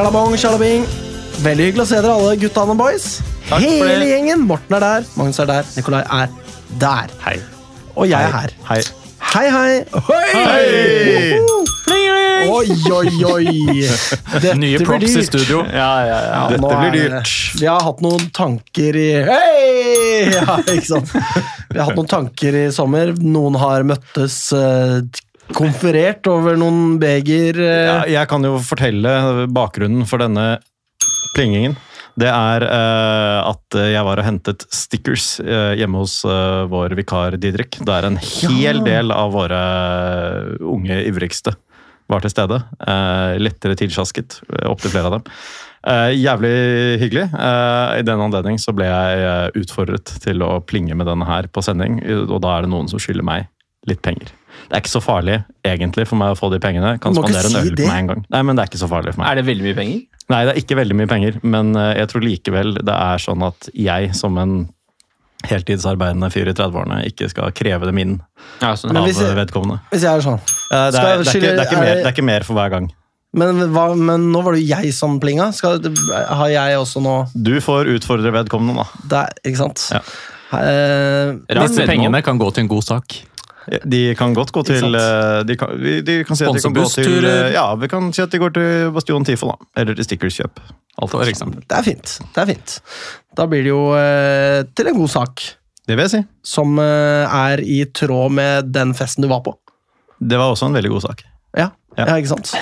Shalabong, shalabing. Veldig hyggelig å se dere alle, guttene og boys. Takk for Hele det. gjengen. Morten er der, Magnus er der, Nikolai er der. Hei. Og jeg er her. Hei. Hei, hei. Hei! Oi, oi, oi. Dette Nye blir props i studio. Ja, ja, ja. Dette blir dyrt. Vi har hatt noen tanker i Hei! Ja, ikke sant? Vi har hatt noen tanker i sommer. Noen har møttes eh, konferert over noen beger. eh. Ja, jeg kan jo fortelle bakgrunnen for denne plingingen. Det er uh, at jeg var og hentet stickers uh, hjemme hos uh, vår vikar Didrik. Der en hel Ja. del av våre unge ivrigste var til stede. Lettere tilsjasket, opptil flere av dem. Jævlig hyggelig. I den anledning så ble jeg utfordret til å plinge med denne her på sending, og da er det noen som skylder meg litt penger. Det er ikke så farlig egentlig for meg å få de pengene. Kan spandere si en øl det. på meg en gang. Nei, men det er ikke så farlig for meg. Er det veldig mye penger? Nei, det er ikke veldig mye penger, men eh, jeg tror likevel det er sånn at jeg som en heltidsarbeidende fyr i 30-årene ikke skal kreve dem inn Ja, sånn. Av hvis jeg- vedkommende. Hvis jeg er sånn. Det er, det, er ikke, det, er ikke er mer, det- det er ikke mer for hver gang. Men, hva, men nå var det jo jeg som plinga. Skal, har jeg også nå Du får utfordre vedkommende, da. der, Ikke sant? Ja. Eh, Raskt. Pengene kan gå til en god sak. De kan godt gå til eh, de kan, vi- de kan si at de kan gå til eh, Ja, vi kan si at de går til Bastion Tifo, da. Eller til Stickerskjøp. Alt For eksempel. Det er fint. Det er fint. Da blir det jo eh, til en god sak. Det vil jeg si. Som eh, er i tråd med den festen du var på. Det var også en veldig god sak. Ja, ja. Ja. ikke sant?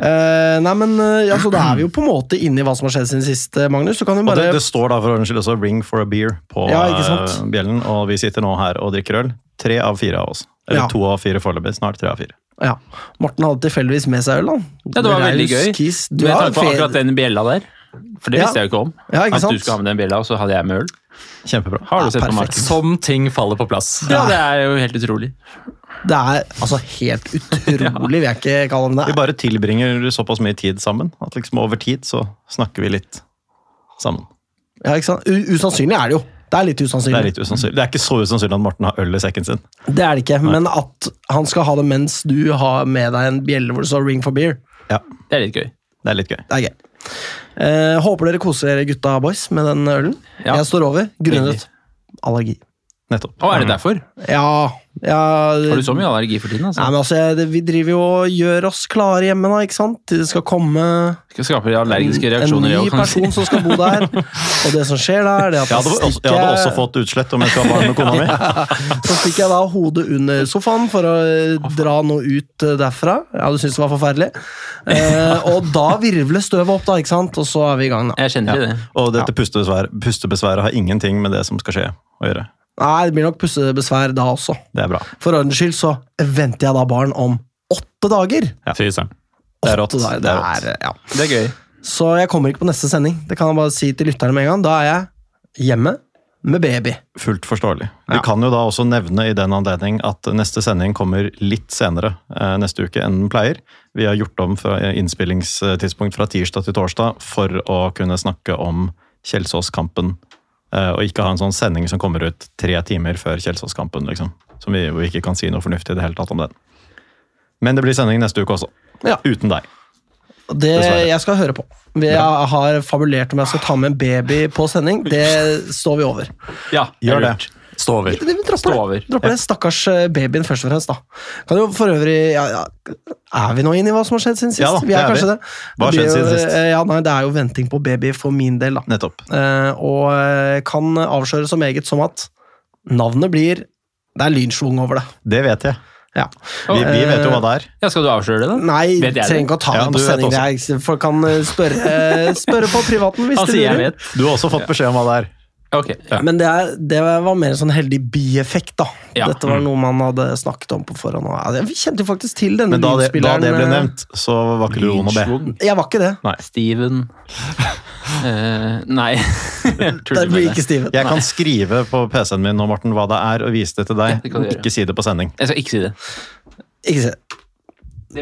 uh, nei, men uh, altså, Da er vi jo på en måte inne i hva som har skjedd siden sist, eh, Magnus. Så kan du Og det, det står da for ordens skyld også 'Ring for a beer' på Ja, ikke sant? eh, bjellen, og vi sitter nå her og drikker øl. Tre av fire av oss. Eller Ja. to av fire foreløpig. Snart tre av fire. ja. Morten hadde tilfeldigvis med seg øl. da. Ja, det var veldig gøy. Kis. Du Med har tanke på akkurat den bjella der. For det Ja. visste jeg jo ikke om. Ja, ikke At du skulle ha med den bjella, og så hadde jeg med øl. Kjempebra. Har du Ja, sett på perfekt. Som ting faller på plass. Ja, det er jo helt utrolig. Det er altså helt utrolig, vil jeg ikke kalle det. Vi bare tilbringer såpass mye tid sammen at liksom over tid så snakker vi litt sammen. Ja, ikke sant? U usannsynlig er det jo. Det er litt Det er litt usannsynlig. Det er ikke så usannsynlig at Morten har øl i sekken sin. Det er det ikke, men at han skal ha det mens du har med deg en bjelle hvor det står 'ring for beer', Ja, Det er litt gøy. det er litt gøy. det er gøy. Eh, håper dere koser dere gutta boys med den ølen. Ja. Jeg står over grunnet allergi. Nettopp. Og er det derfor? Ja, ja Har du så mye allergi for tiden? Nei, altså? men altså, jeg- Vi driver jo og gjør oss klare hjemme, da, ikke sant? Det skal komme Skal skape allergiske en ny person som skal bo der. Og det som skjer da, er det at Jeg hadde, også, jeg hadde også fått utslett om jeg skulle ha barn med kona mi. Så stikker jeg da hodet under sofaen for å eh, dra noe ut eh, derfra. Ja, du syns det var forferdelig. Eh, og da virvler støvet opp, da, ikke sant? Og så er vi i gang, da. Jeg kjenner ja. det. Og dette pustebesvær, pustebesværet har ingenting med det som skal skje å gjøre. Nei, det blir nok pussebesvær da også. Det er bra. For ordens skyld så venter jeg da barn om åtte dager. Fy søren. Det er rått. Det er rått. det er, ja. Det er gøy. Så jeg kommer ikke på neste sending. Det kan jeg bare si til lytterne med en gang. Da er jeg hjemme med baby. Fullt forståelig. Ja. Vi kan jo da også nevne i den anledning at neste sending kommer litt senere eh, neste uke enn den pleier. Vi har gjort om fra innspillingstidspunkt fra tirsdag til torsdag for å kunne snakke om Kjelsås-kampen. Eh, og ikke ha en sånn sending som kommer ut tre timer før Kjelsås-kampen. Liksom. Som vi, vi ikke kan si noe fornuftig i det hele tatt om den. Men det blir sending neste uke også. Ja. Uten deg. Det Dessverre. jeg skal høre på. Vi har fabulert om jeg skal ta med en baby på sending. Det står vi over. Ja, Gjør det. Stå over. Det, vi dropper Stå det. dropper ja. det. Stakkars eh, babyen først og fremst, da. Kan jo for øvrig ja, ja, Er vi nå inne i hva som har skjedd siden sist? Ja da, vi det er er kanskje vi. det. Hva har Det skjedd siden sist? eh, Ja, nei, det er jo venting på baby for min del, da. Nettopp. Eh, og eh, kan avsløre så meget som at navnet blir Det er lynschwung over det. Det vet jeg. Ja. Vi, vi vet jo hva det er. Ja, Skal du avsløre det, da? Nei, Vet jeg trenger ikke å ta Ja, det på du vet sending. Jeg- Folk kan spørre, spørre på privaten hvis altså, de sier jeg lurer. vet. Du har også fått beskjed om hva det er. Ok. Ja. Men det, er, det var mer en sånn heldig bieffekt, da. Ja. Dette var noe man hadde snakket om på forhånd. og- Ja, kjente jo faktisk til denne Men da det, da det ble nevnt, så var ikke du og B. Jeg var ikke det. Steven uh, Nei. Det Tuller blir med ikke det. Steven. Jeg kan skrive på PC-en min nå, Morten, hva det er, og vise det til Ja, deg. gjøre. ikke si det på sending. Jeg skal ikke si det. Ikke si Det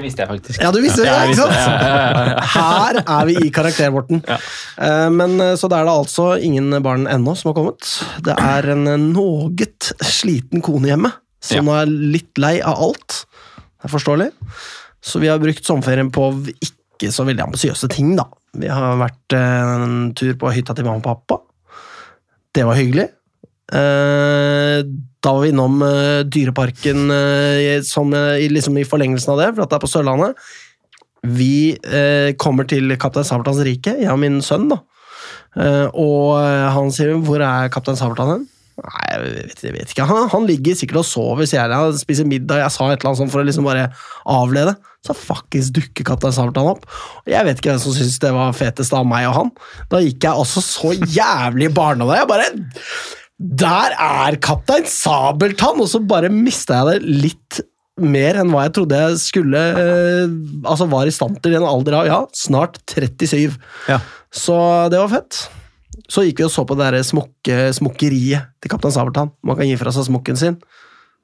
visste jeg faktisk. Ja, du visste det, Ja, ikke sant? det. Ja. Her er vi i karakter, Morten. Ja. Eh, Men eh, Så da er det altså ingen barn ennå som har kommet. Det er en noe noget sliten kone hjemme, som er litt lei av alt. Det er forståelig. Så vi har brukt sommerferien på ikke så veldig ambisiøse ting, da. Vi har vært eh, en tur på hytta til mamma og pappa. Det var hyggelig. Da var vi innom uh, Dyreparken uh, som, uh, liksom i forlengelsen av det, for at det er på Sørlandet. Vi kommer til Kaptein Sabeltanns rike, jeg og min sønn, da. Og han sier 'Hvor er Kaptein Sabeltann hen?' Nei, jeg vet, jeg vet ikke. Han, han ligger sikkert og sover, sier jeg. Spiser middag. Jeg sa et eller annet sånt for å liksom bare avlede. Så fuckings dukker Kaptein Sabeltann opp. Og jeg vet ikke hvem som syntes det var fetest av meg og han. Da gikk jeg også så jævlig barna der. Jeg bare Der er Kaptein Sabeltann! Og så bare mista jeg det litt mer enn hva jeg trodde jeg skulle eh, Altså var i stand til i en alder av ja, snart 37. Ja. Så det var fett. Så gikk vi og så på det der smokke, smokkeriet til Kaptein Sabeltann. Man kan gi fra seg smokken sin.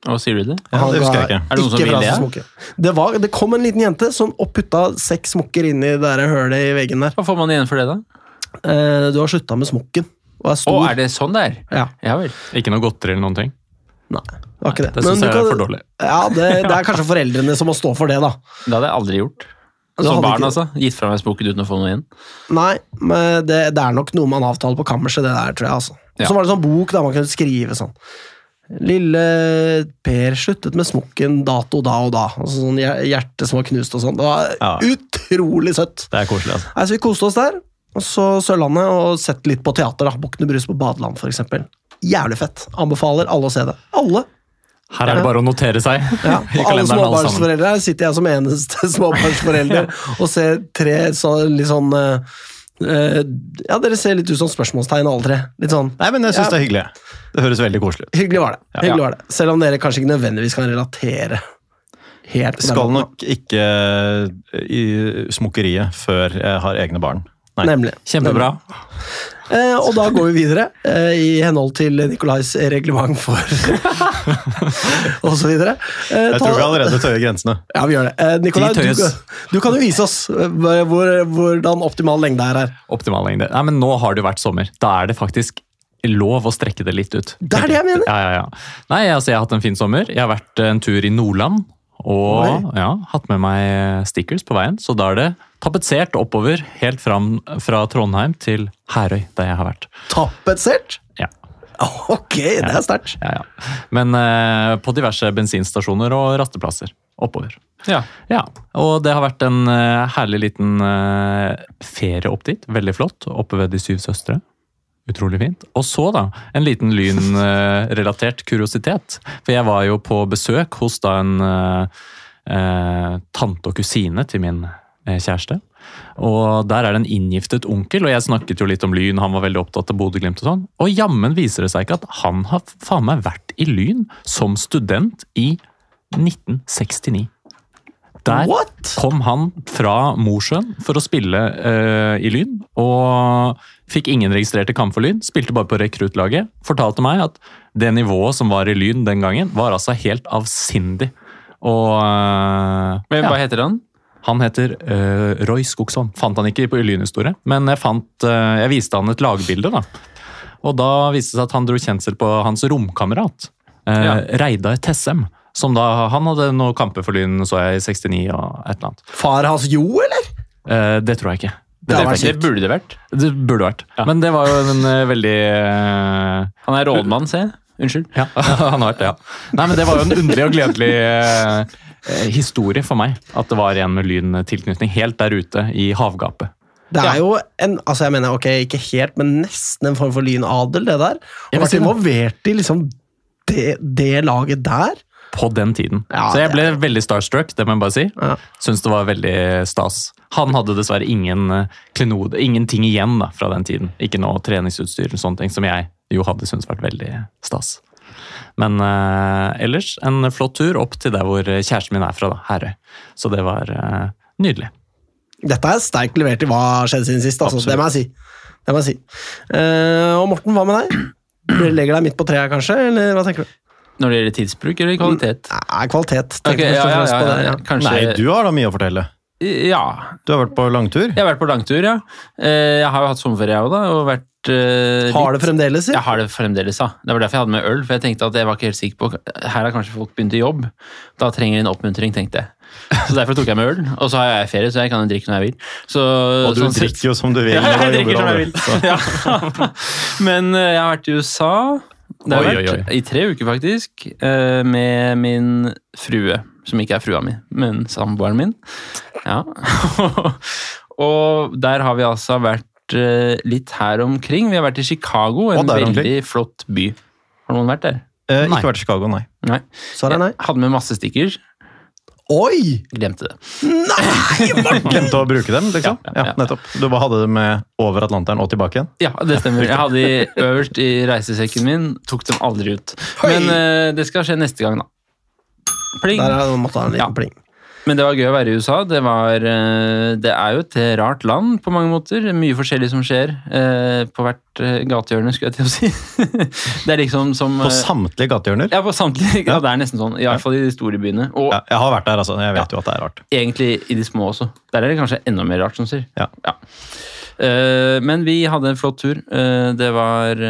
Hva sier du det? Ja, det husker jeg ikke. Er det noen som vil det? Det, var, det kom en liten jente som opputta seks smokker inn i det der hølet i veggen der. Hva får man igjen for det, da? Eh, du har slutta med smokken og er Å, er det sånn det er? Ja, Ja vel. Ikke noe godteri eller noen ting. nei, det var ikke det. Det synes syns jeg er for dårlig. Ja, det, det er kanskje foreldrene som må stå for det, da. Det hadde jeg aldri gjort. Som barn, ikke- altså. Gitt fra meg smokken uten å få noe inn? Nei, men det, det er nok noe man avtaler på kammerset, det der, tror jeg. altså. Og Ja. Så var det sånn bok der man kunne skrive sånn. Lille Per sluttet med smokken dato da og da. Altså sånn hjer- hjerte som var knust og sånn. Det var Ja. utrolig søtt. Det er koselig, altså. Nei, så vi koste oss der. Og så Sørlandet, og sett litt på teater. da. Bukkene Brus på badeland, for eksempel. Jævlig fett. Anbefaler alle å se det. Alle. Her er det bare å notere seg Ja, i og alle småbarnsforeldre. Her sitter jeg som eneste småbarnsforelder og ser tre så, litt sånn eh, eh, Ja, dere ser litt ut som spørsmålstegn, alle tre. Litt sånn Nei, men jeg syns Ja. det er hyggelig. Det høres veldig koselig ut. Hyggelig var det. Ja. Hyggelig var det. Selv om dere kanskje ikke nødvendigvis kan relatere helt Skal nok ikke i smokkeriet før jeg har egne barn. Nei. Nemlig. Kjempebra. Eh, og da går vi videre, eh, i henhold til Nikolais reglement for Og så videre. Eh, Jeg tror vi allerede tøyer grensene. Ja, vi gjør det. Eh, Nikolai, De du, du kan jo vise oss eh, hvor, hvordan optimal lengde er her. Optimal lengde. Nei, men nå har det jo vært sommer. Da er det faktisk lov å strekke det litt ut. Det er det jeg mener. Ja, ja, ja. Nei, altså, jeg har hatt en fin sommer. Jeg har vært en tur i Nordland. Og Oi. ja, hatt med meg stickers på veien. Så da er det tapetsert oppover helt fram fra Trondheim til Herøy, der jeg har vært. Tapetsert? Ja. Ok, det er sterkt. Ja, ja. Men eh, på diverse bensinstasjoner og rasteplasser oppover. Ja. Ja, og det har vært en uh, herlig liten uh, ferie opp dit. Veldig flott. Oppe ved De syv søstre. Utrolig fint. Og så, da, en liten lynrelatert kuriositet. For jeg var jo på besøk hos da en eh, eh, tante og kusine til min eh, kjæreste. Og der er det en inngiftet onkel, og jeg snakket jo litt om Lyn, han var veldig opptatt av Bodø-Glimt og sånn. Og jammen viser det seg ikke at han har faen meg vært i Lyn som student i 1969. Der What? kom han fra Mosjøen for å spille uh, i Lyn, og fikk ingen registrerte kamp for Lyn. Spilte bare på rekruttlaget. Fortalte meg at det nivået som var i Lyn den gangen, var altså helt avsindig. Og uh, Men ja. hva heter han? Han heter uh, Roy Skogsholm. Fant han ikke på Lynhistorie, men jeg, fant, jeg viste han et lagbilde. da. Og da viste det seg at han dro kjensel på hans romkamerat, Ja. Reidar Tessem. Som da, Han hadde noen kamper for Lyn, så jeg, i 69 og et eller annet. Far hans Jo, eller? Eh, det tror jeg ikke. Det Det, det burde det vært. Det burde vært. Ja. Men det var jo en eh, veldig uh, Han er rådmann, se. Unnskyld. Ja, han har vært det, ja. Nei, men Det var jo en underlig og gledelig eh, historie for meg. At det var en med lyntilknytning helt der ute i havgapet. Det er Ja. jo en altså jeg mener, ok, ikke helt, men nesten en form for lynadel, det der. Og vært involvert i liksom det, det laget der. På den tiden. Ja, så jeg det ble veldig starstruck, det må jeg bare si. Ja. Syns det var veldig stas. Han hadde dessverre ingen eh, klenode, ingenting igjen da, fra den tiden. Ikke noe treningsutstyr eller sånne ting som jeg jo hadde syntes vært veldig stas. Men uh, ellers en flott tur opp til der hvor kjæresten min er fra, da, Herøy. Så det var uh, nydelig. Dette er sterkt levert i hva skjedde siden sist, altså. Det må jeg si. Det må jeg si. Uh, og Morten, hva med deg? Du legger deg midt på treet, kanskje? Eller hva tenker du? Når det gjelder tidsbruk eller kvalitet? Nei, kvalitet. Okay, ja, ja, ja, ja. ja. Kanskje Nei, du har da mye å fortelle. Ja. Du har vært på langtur. Jeg har vært på langtur, ja. Eh, Jeg har jo hatt sommerferie, jeg òg, da. Og vært eh, Har det fremdeles, Jeg har det fremdeles, ja. Det var derfor jeg hadde med øl. For jeg tenkte at jeg var ikke helt sikker på Her har kanskje folk begynt i jobb. Da trenger de en oppmuntring, tenkte jeg. Så derfor tok jeg med øl. Og så har jeg ferie, så jeg kan drikke når jeg vil. Så, Og du sånn drikker jo som du vil. Ja, jeg drikker som jeg vil. Ja. Men eh, jeg har vært i USA. Det har jeg vært i tre uker, faktisk. eh, Med min frue. Som ikke er frua mi, men samboeren min. Ja. Og der har vi altså vært eh, litt her omkring. Vi har vært i Chicago, en omkring. veldig flott by. Har noen vært der? Eh, ikke vært i Chicago, nei. Nei. Nei. Jeg hadde med masse stickers. Oi! Glemte det. Nei! Glemte å bruke dem, liksom? Ja, Ja, ja, ja. nettopp. Du bare hadde dem med over Atlanteren og tilbake igjen? Ja, det stemmer. Jeg hadde de øverst i reisesekken min. Tok dem aldri ut. Men uh, det skal skje neste gang, da. Pling. Der er- måtte ha en liten Ja. pling. Men det var gøy å være i USA. Det, var, eh, det er jo et rart land på mange måter. Mye forskjellig som skjer eh, på hvert eh, gatehjørne, skulle jeg til å si. Det er liksom som På samtlige gatehjørner? Ja, på samtlige. Ja, det er nesten sånn. I hvert fall i de store byene. Og Ja, jeg har vært der, altså. Jeg vet jo at det er rart. egentlig i de små også. Der er det kanskje enda mer rart som sier. Ja. ja. men vi hadde en flott tur. Det, var,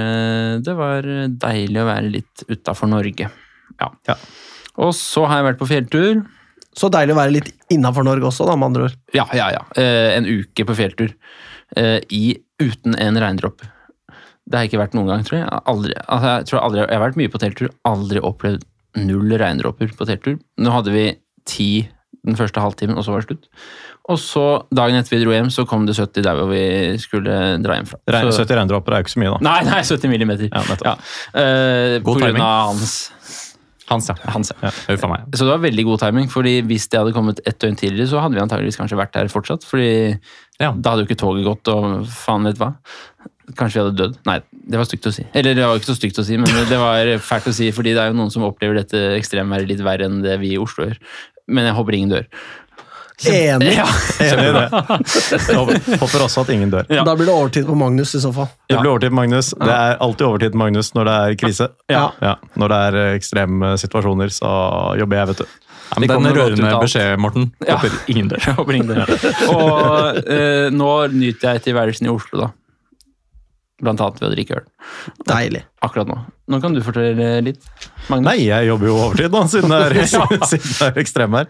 det var deilig å være litt utafor Norge. Ja. Ja. Og så har jeg vært på fjelltur. Så deilig å være litt innafor Norge også, da, med andre ord. Ja, ja, ja. Eh, en uke på fjelltur. Eh, i, uten en regndråpe. Det har jeg ikke vært noen gang, tror jeg. Aldri, altså, jeg, tror aldri, jeg har vært mye på telttur, aldri opplevd null regndråper på telttur. Nå hadde vi ti den første halvtimen, og så var det slutt. Og så, dagen etter vi dro hjem, så kom det 70 der hvor vi skulle dra hjem fra. Regn, Så- 70 regndråper er jo ikke så mye, da. Nei, nei, 70 millimeter. Ja, nettopp. Ja. Eh, på timing. grunn av hans. Hans, ja. hans ja. Huff a meg. Så det var veldig god timing, fordi hvis det hadde kommet ett døgn tidligere, så hadde vi antageligvis kanskje vært der fortsatt. fordi Ja. da hadde jo ikke toget gått, og faen vet hva. Kanskje vi hadde dødd. Nei, det var stygt å si. Eller det var ikke så stygt å si, men det var fælt å si, fordi det er jo noen som opplever dette ekstremværet litt verre enn det vi i Oslo gjør. Men jeg håper ingen dør. Enig. Ja. Enig i det. Jeg håper- også at ingen dør. Ja. Da blir det overtid på Magnus i så fall. Det blir overtid, på Magnus. Det er alltid overtid, på Magnus, når det er krise. Ja. Når det er ekstreme situasjoner, så jobber jeg, vet du. Ja, men den rørende beskjed, Morten. Ja. Håper ingen dør. Håper ingen dør. Og eh, nå nyter jeg tilværelsen i Oslo, da. Blant annet ved å drikke øl. Deilig. Akkurat nå. Nå kan du fortelle litt. Magnus? Nei, jeg jobber jo overtid, da, siden det er, siden det er ekstremvær.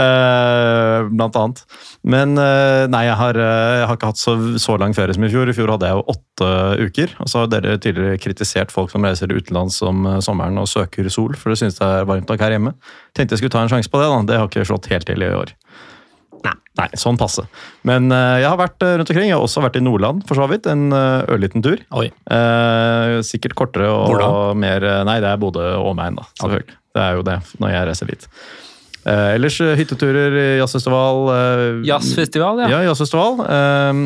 Eh, blant annet. Men uh, nei, jeg har, eh, jeg har ikke hatt så, så lang ferie som i fjor. I fjor hadde jeg jo åtte uker. Og så har dere tidligere kritisert folk som reiser utenlands om sommeren og søker sol, for det synes det er varmt nok her hjemme. Tenkte jeg skulle ta en sjanse på det, da. Det har ikke slått helt til i år. Nei, nei sånn passe. Men uh, jeg har vært eh, rundt omkring. Jeg har også vært i Nordland, for så vidt. En uh, ørliten tur. Eh, sikkert kortere og og mer Nei, det er Bodø og omegn, da. Selvfølgelig. Det er jo det når jeg reiser dit. Eh, ellers eh, hytteturer i jazzfestival. eh, Jazzfestival, ja. Ja, jazzfestival. eh,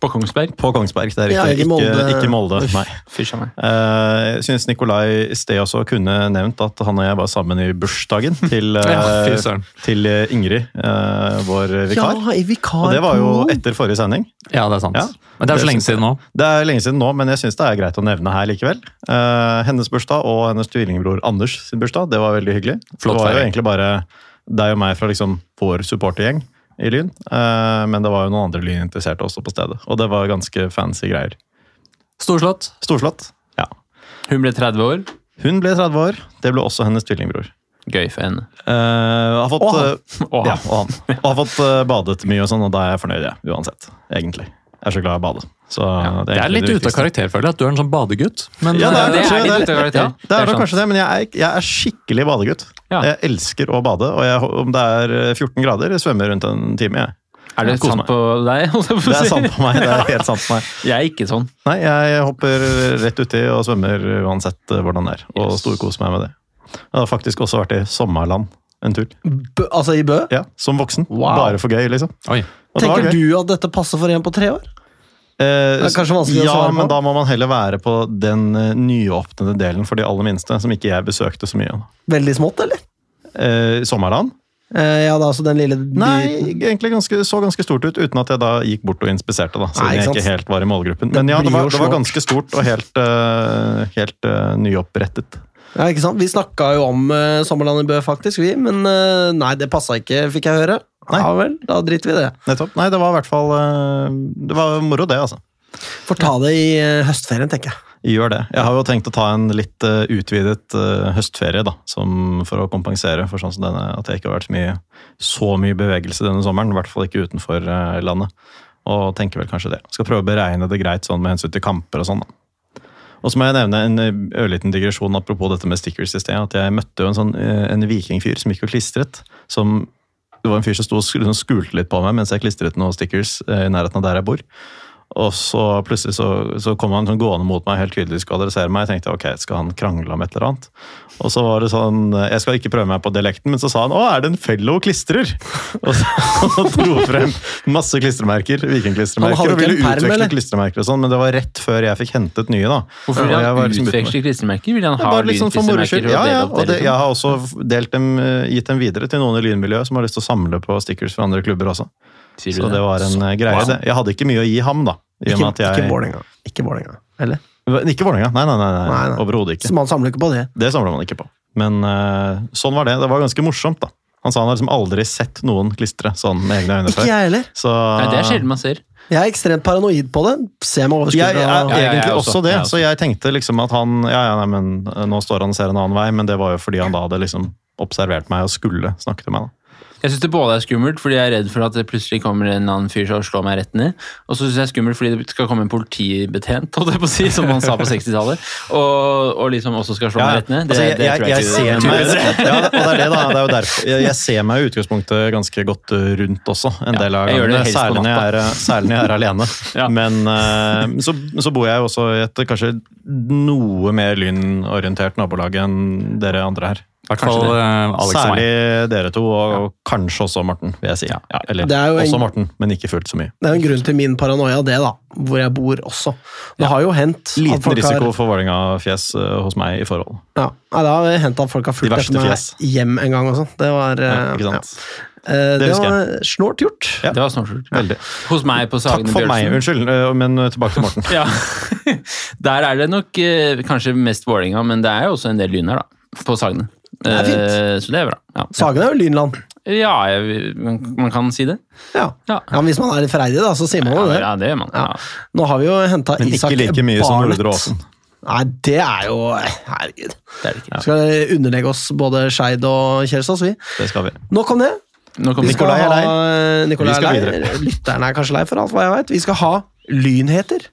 På Kongsberg. på Kongsberg, det er Ja, ikke Molde. Ikke, ikke Molde. Nei. Fysj meg. Eh, jeg syns Nikolai i sted også kunne nevnt at han og jeg var sammen i bursdagen til, eh, Ja, til eh, Ingrid, eh, vår vikar. Ja, i vikar og det var jo etter forrige sending. Ja, det er sant. Ja. Men det er så lenge siden nå. Det er lenge siden nå, men jeg syns det er greit å nevne her likevel. Eh, hennes bursdag og hennes tvillingbror Anders sin bursdag, det var veldig hyggelig. Flott det var jo egentlig bare deg og meg fra liksom vår supportergjeng i Lyn. eh, men det var jo noen andre lyninteresserte også på stedet, og det var ganske fancy greier. Storslått. Storslått. Ja. Hun ble 30 år. Hun ble 30 år. Det ble også hennes tvillingbror. Gøy for henne. Uh, har fått, Og han. Uh, ja, og han. Og har fått badet mye, og sånn, og da er jeg fornøyd, jeg, uansett. Egentlig. Jeg er så glad i å bade. Så Det er egentlig litt det ute av karakter, føler jeg, at du er en sånn badegutt. Men Ja, det er, det er kanskje- litt det ute av karakter. Ja, det Det er er nok kanskje det, men jeg er, jeg er skikkelig badegutt. Ja. Jeg elsker å bade, og jeg, om det er 14 grader, jeg svømmer rundt en time. Jeg. Er det sant på deg? Det er sant på meg. det er helt sant på meg. Jeg er ikke sånn. Nei, jeg hopper rett uti og svømmer uansett eh, hvordan det er, og Yes. storkoser meg med det. Jeg har faktisk også vært i sommerland en tur. Bø, altså i Bø. Ja, Som voksen. Wow. Bare for gøy, liksom. Oi. Og Tenker gøy. du at dette passer for en på tre år? Eh, Det er kanskje vanskelig å svare på. men da må man heller være på den eh, nyåpnede delen for de aller minste, som ikke jeg besøkte så mye. Veldig smått, eller? Eh, sommerland? Eh, ja, da, altså den lille Nei, egentlig ganske, så ganske stort ut, uten at jeg da gikk bort og inspiserte. da, Siden Nei, ikke jeg ikke helt var i målgruppen. Det Men ja, det var, det var ganske stort og helt, uh, helt uh, nyopprettet. Ja, ikke sant? Vi snakka jo om uh, Sommerland i Bø, faktisk, vi, men uh, nei, det passa ikke, fikk jeg høre. Nei. Ja vel, da driter vi i det. Nettopp. Nei, det var i hvert fall uh, Det var moro, det, altså. Får ta det i eh, høstferien, tenker jeg. Gjør det. Jeg har jo tenkt å ta en litt eh, utvidet eh, høstferie, da, som, for å kompensere for sånn som denne, at jeg ikke har vært så mye, så mye bevegelse denne sommeren. I hvert fall ikke utenfor eh, landet. Og tenker vel kanskje det. Skal prøve å beregne det greit sånn med hensyn til kamper og sånn. da. Og så må jeg nevne en eh, ørliten digresjon apropos dette med stickers i sted. At jeg møtte jo en sånn eh, en vikingfyr som gikk og klistret. som det var en fyr som sto og skulte litt på meg mens jeg klistret noen stickers eh, i nærheten av der jeg bor. Og så plutselig så, så kom han sånn gående mot meg helt tydelig skulle adressere meg. Jeg tenkte ok, skal han krangle om et eller annet? Og så var det sånn Jeg skal ikke prøve meg på dialekten, men så sa han å, er det en fellow klistrer? Og så dro frem masse klistremerker, vikingklistremerker, og ville utveksle eller? klistremerker og sånn, men det var rett før jeg fikk hentet nye, da. Hvorfor vil han var liksom utveksle klistremerker? Vil han ha liksom lynklistremerker? og Ja, ja, og det, jeg liksom? har også delt dem, eh, gitt dem videre til noen i lynmiljøet som har lyst til å samle på stickers fra andre klubber også. Så det var en eh, greie. Wow. Jeg hadde ikke mye å gi ham, da. I Ikke, med at jeg, ikke Vålerenga. Ikke Vålerenga. Eller? Ikke Vålerenga. Nei, nei, nei, nei, Nei, nei. overhodet ikke. Så man samler ikke på det. Det samler man ikke på. Men uh, sånn var det. Det var ganske morsomt, da. Han sa han har liksom aldri sett noen klistre sånn med egne øyne Ikke jeg heller. Så Nei, det er sjelden man ser. Jeg er ekstremt paranoid på det. Ser meg over jeg skuldra. er Ja, jeg egentlig er også, også. det, Jeg så jeg tenkte liksom at han Ja, ja, nei, men eh, nå står han og ser en annen vei, men det var jo fordi han da hadde liksom observert meg og skulle snakke til meg. da. Jeg syns det både er skummelt fordi jeg er redd for at det plutselig kommer en annen fyr som slår meg rett ned. Og så syns jeg det er skummelt fordi det skal komme en politibetjent, holdt jeg på å si, som man sa på 60-tallet, og, og liksom også skal slå meg rett ned. Det, altså, jeg, det jeg, tror jeg, jeg ikke ser meg, er ja, og det er det da, det er jo derfor. Jeg, jeg ser meg i utgangspunktet ganske godt rundt også, en Ja, del av gangene. Særlig når jeg er, særlig når jeg er alene. Ja. Men uh, så, så bor jeg jo også i et kanskje noe mer lynorientert nabolag enn dere andre her. Hvert fall Alex Særlig og Særlig meg. dere to, og kanskje også Morten, vil jeg si. Ja. Ja, eller Det er jo en- også Morten, men ikke fullt så mye. Det er jo en grunn til min paranoia, det, da. Hvor jeg bor også. Det har jo hendt at Liten folk risiko har for Vålerenga-fjes uh, hos meg i forhold. ja, Det har hendt at folk har fulgt etter meg fjes. hjem en gang og sånn. Det var Ja, eh, ikke sant? ja. Eh, Det Det var snålt gjort. Ja. Det var snålt gjort. Veldig. Hos meg på Sagene Bjørnsen. Takk for meg, unnskyld, uh, men uh, tilbake til Morten. Ja. Der er det nok eh, kanskje mest Vålerenga, men det er jo også en del lyn her, da. På Sagene. Det er fint. Eh, Så det er bra. Ja, Sagen er jo Lynland. ja jeg, man, man kan si det. Ja. Ja. ja, men Hvis man er litt freidig, da, så sier man jo det. ja, det gjør man. Ja. Nå har vi jo henta Men Isak ikke like mye som Uldre Nordre Åsen. Nei, det er jo Herregud. Det er det ikke. Skal underlegge oss både Skeid og Kjelsås, vi. Det skal vi. Nok om det. Nå kommer Vi skal Nikolai er ha lei. Nikolai Vi skal er lei. videre. Lytteren er kanskje lei, for alt hva jeg vet. Vi skal ha lynheter.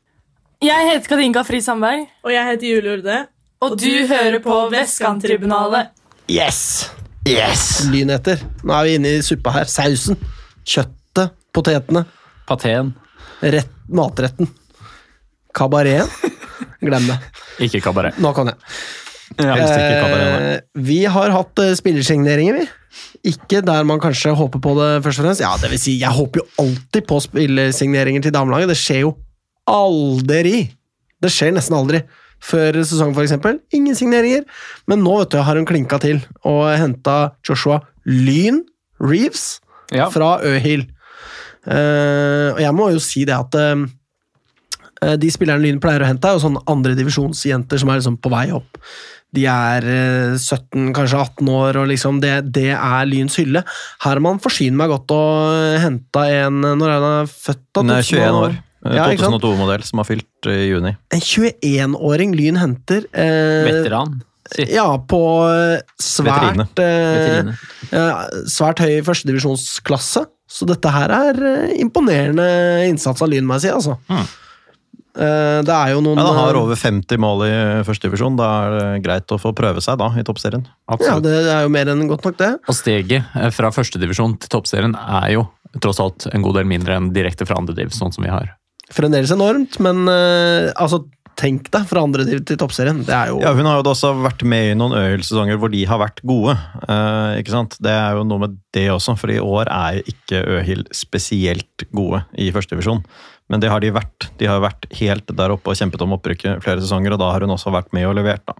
Jeg heter Katinka Fri Sandberg, Og jeg heter Julie Urde. og du hører på Vestkanttribunalet. Yes! Yes! Lynheter. Nå er vi inne i suppa her. Sausen. Kjøttet. Potetene. Paten. Rett, matretten. Kabareten. Glem det. Ikke kabaret. Nå kan jeg. jeg. Eh, vi har hatt eh, spillersigneringer, vi. Ikke der man kanskje håper på det først og fremst. Ja, det vil si, jeg håper jo alltid på spillersigneringer til damelaget. Det skjer jo aldri. Det skjer nesten aldri. Før sesongen, eksempel. Ingen signeringer. Men nå vet du, har hun klinka til og henta Joshua Lyn Reeves Ja. fra Øhild. Uh, og jeg må jo si det at eh, eh, de spillerne Lyn pleier å hente, er jo sånn andredivisjonsjenter som er liksom på vei opp. De er eh, 17, kanskje 18 år, og liksom det, det er Lyns hylle. Her har man forsynt meg godt og henta en Når er hun født? da? Hun er 21 år. Eh, Ja, ikke sant? 2002-modell som har fylt eh, i juni. En 21-åring Lyn henter. Eh, Veteran. Sitt. Ja, på svært Veterine. svært eh, Veterine. eh, Svært høy førstedivisjonsklasse. Så dette her er eh, imponerende innsats av Lyn, må jeg si. altså. Hmm. Eh, det er jo noen Ja, Den har eh, over 50 mål i førstedivisjon. Da er det greit å få prøve seg da i toppserien. Ja, det er jo mer enn godt nok, det. Og steget eh, fra førstedivisjon til toppserien er jo tross alt en god del mindre enn direkte fra andrediv, sånn som vi har. Fremdeles enormt, men uh, altså, tenk deg fra andre til, til toppserien. Det er jo Ja, Hun har jo også vært med i noen Øyhild-sesonger hvor de har vært gode. Uh, ikke sant? Det er jo noe med det også, for i år er ikke Øhild spesielt gode i førstedivisjon. Men det har de vært. De har vært helt der oppe og kjempet om opprykket flere sesonger, og da har hun også vært med og levert, da.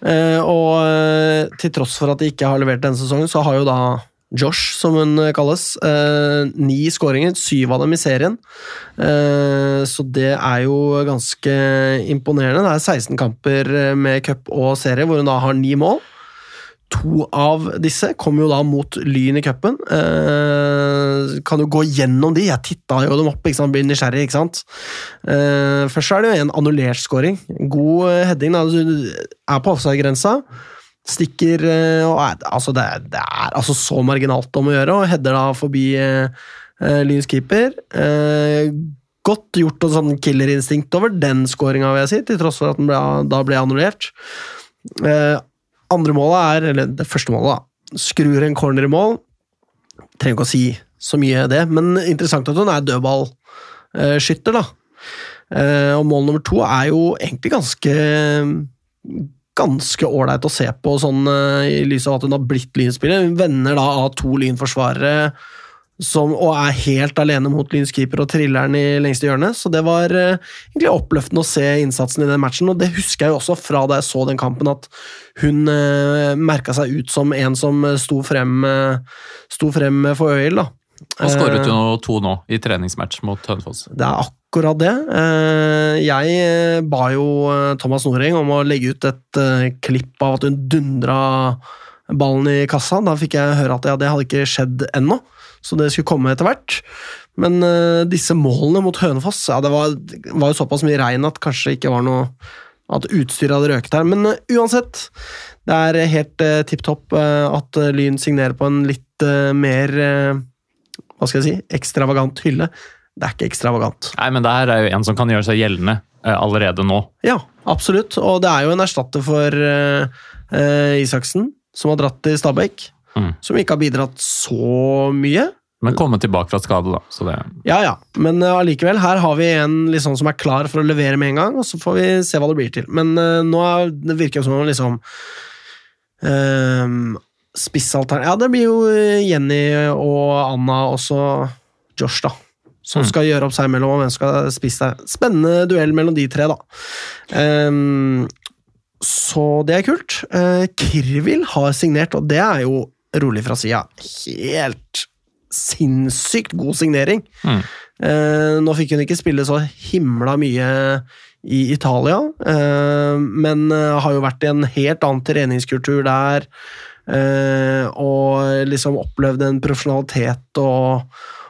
Uh, og uh, til tross for at de ikke har levert denne sesongen, så har jo da Josh, som hun eh, kalles, eh, ni skåringer, syv av dem i serien. Eh, så det er jo ganske imponerende. Det er 16 kamper eh, med cup og serie, hvor hun da har ni mål. To av disse kom jo da mot Lyn i cupen. Eh, kan jo gå gjennom de. Jeg titta jo dem opp, ikke sant? blir nysgjerrig. ikke sant? Eh, først er det jo en annullert scoring. God heading. Da. Du er på offside-grensa. Stikker eh, og er, altså det, er, det er altså så marginalt om å gjøre, og header da forbi eh, eh, Lyns keeper. Eh, godt gjort og sånn killerinstinkt over den skåringa, vil jeg si, til tross for at den ble, da ble annullert. Eh, andre målet er, eller det første målet, da. Skrur en corner i mål. Trenger ikke å si så mye det, men interessant at hun er dødballskytter, da. Eh, og mål nummer to er jo egentlig ganske ganske ålreit å se på, sånn eh, i lys av at hun har blitt Lynspiller. Hun vender da av to Lynforsvarere og er helt alene mot Lyns keeper og trilleren i lengste hjørne. Så det var uh, egentlig oppløftende å se innsatsen i den matchen, og det husker jeg jo også fra da jeg så den kampen, at hun uh, merka seg ut som en som sto frem, uh, sto frem for Øyel. da. Og skåret Eh, jo to nå i treningsmatch mot Hønefoss. det er akkurat det. Eh, Jeg eh, ba jo eh, Thomas Noreng om å legge ut et eh, klipp av at hun dundra ballen i kassa. Da fikk jeg høre at ja, det hadde ikke skjedd ennå, så det skulle komme etter hvert. Men eh, disse målene mot Hønefoss, ja, det var, var jo såpass mye regn at kanskje ikke var noe at utstyret hadde røket her. Men eh, uansett, det er helt uh, tipp topp eh, at eh, Lyn signerer på en litt eh, mer eh, hva skal jeg si, ekstravagant hylle. Det er ikke ekstravagant. Nei, men det her er jo en som kan gjøre seg gjeldende eh, allerede nå. Ja, absolutt. Og det er jo en erstatter for eh, eh, Isaksen, som har dratt til Stabæk. Mm. Som ikke har bidratt så mye. Men komme tilbake fra skade, da. Så det, Ja, ja, men allikevel, uh, her har vi en liksom som er klar for å levere med en gang, og så får vi se hva det blir til. Men uh, nå er, det virker det som om liksom uh, Spissaltern Ja, det blir jo eh, Jenny og Anna, og så Josh, da. Som Mm. skal gjøre opp seg mellom om hvem skal spise deg. Spennende duell mellom de tre, da. Um, så det er kult. Uh, Kirvil har signert, og det er jo rolig fra sida. Helt sinnssykt god signering. Mm. Uh, nå fikk hun ikke spille så himla mye i Italia, uh, men har jo vært i en helt annen treningskultur der. Eh, og liksom opplevd en profesjonalitet og,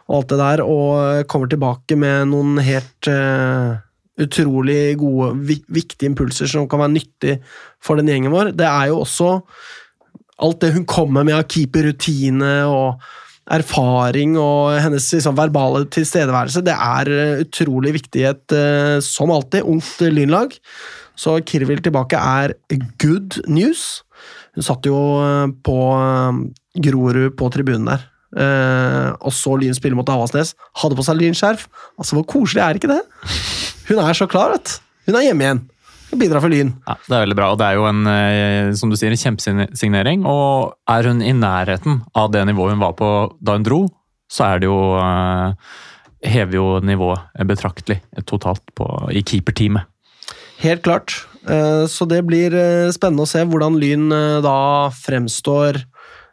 og alt det der, og kommer tilbake med noen helt uh, utrolig gode, vi- viktige impulser som kan være nyttig for den gjengen vår. Det er jo også alt det hun kommer med av keeperrutine og erfaring og hennes liksom, verbale tilstedeværelse, det er eh, utrolig viktig i et, uh, som alltid, ungt lynlag. Så Kirvil tilbake er good news. Hun satt jo eh, på eh, Grorud på tribunen der, eh, og så Lyn spille mot Havasnes. Hadde på seg lynskjerf. Altså, hvor koselig er ikke det? Hun er så klar, vet du. Hun er hjemme igjen. Bidrar for Lyn. ja, det er veldig bra. Og det er jo en, som du sier, en kjempesignering. Og er hun i nærheten av det nivået hun var på da hun dro, så er det jo Hever jo nivået betraktelig totalt på, i keeperteamet. Helt klart. Eh, Så det blir eh, spennende å se hvordan Lyn eh, da fremstår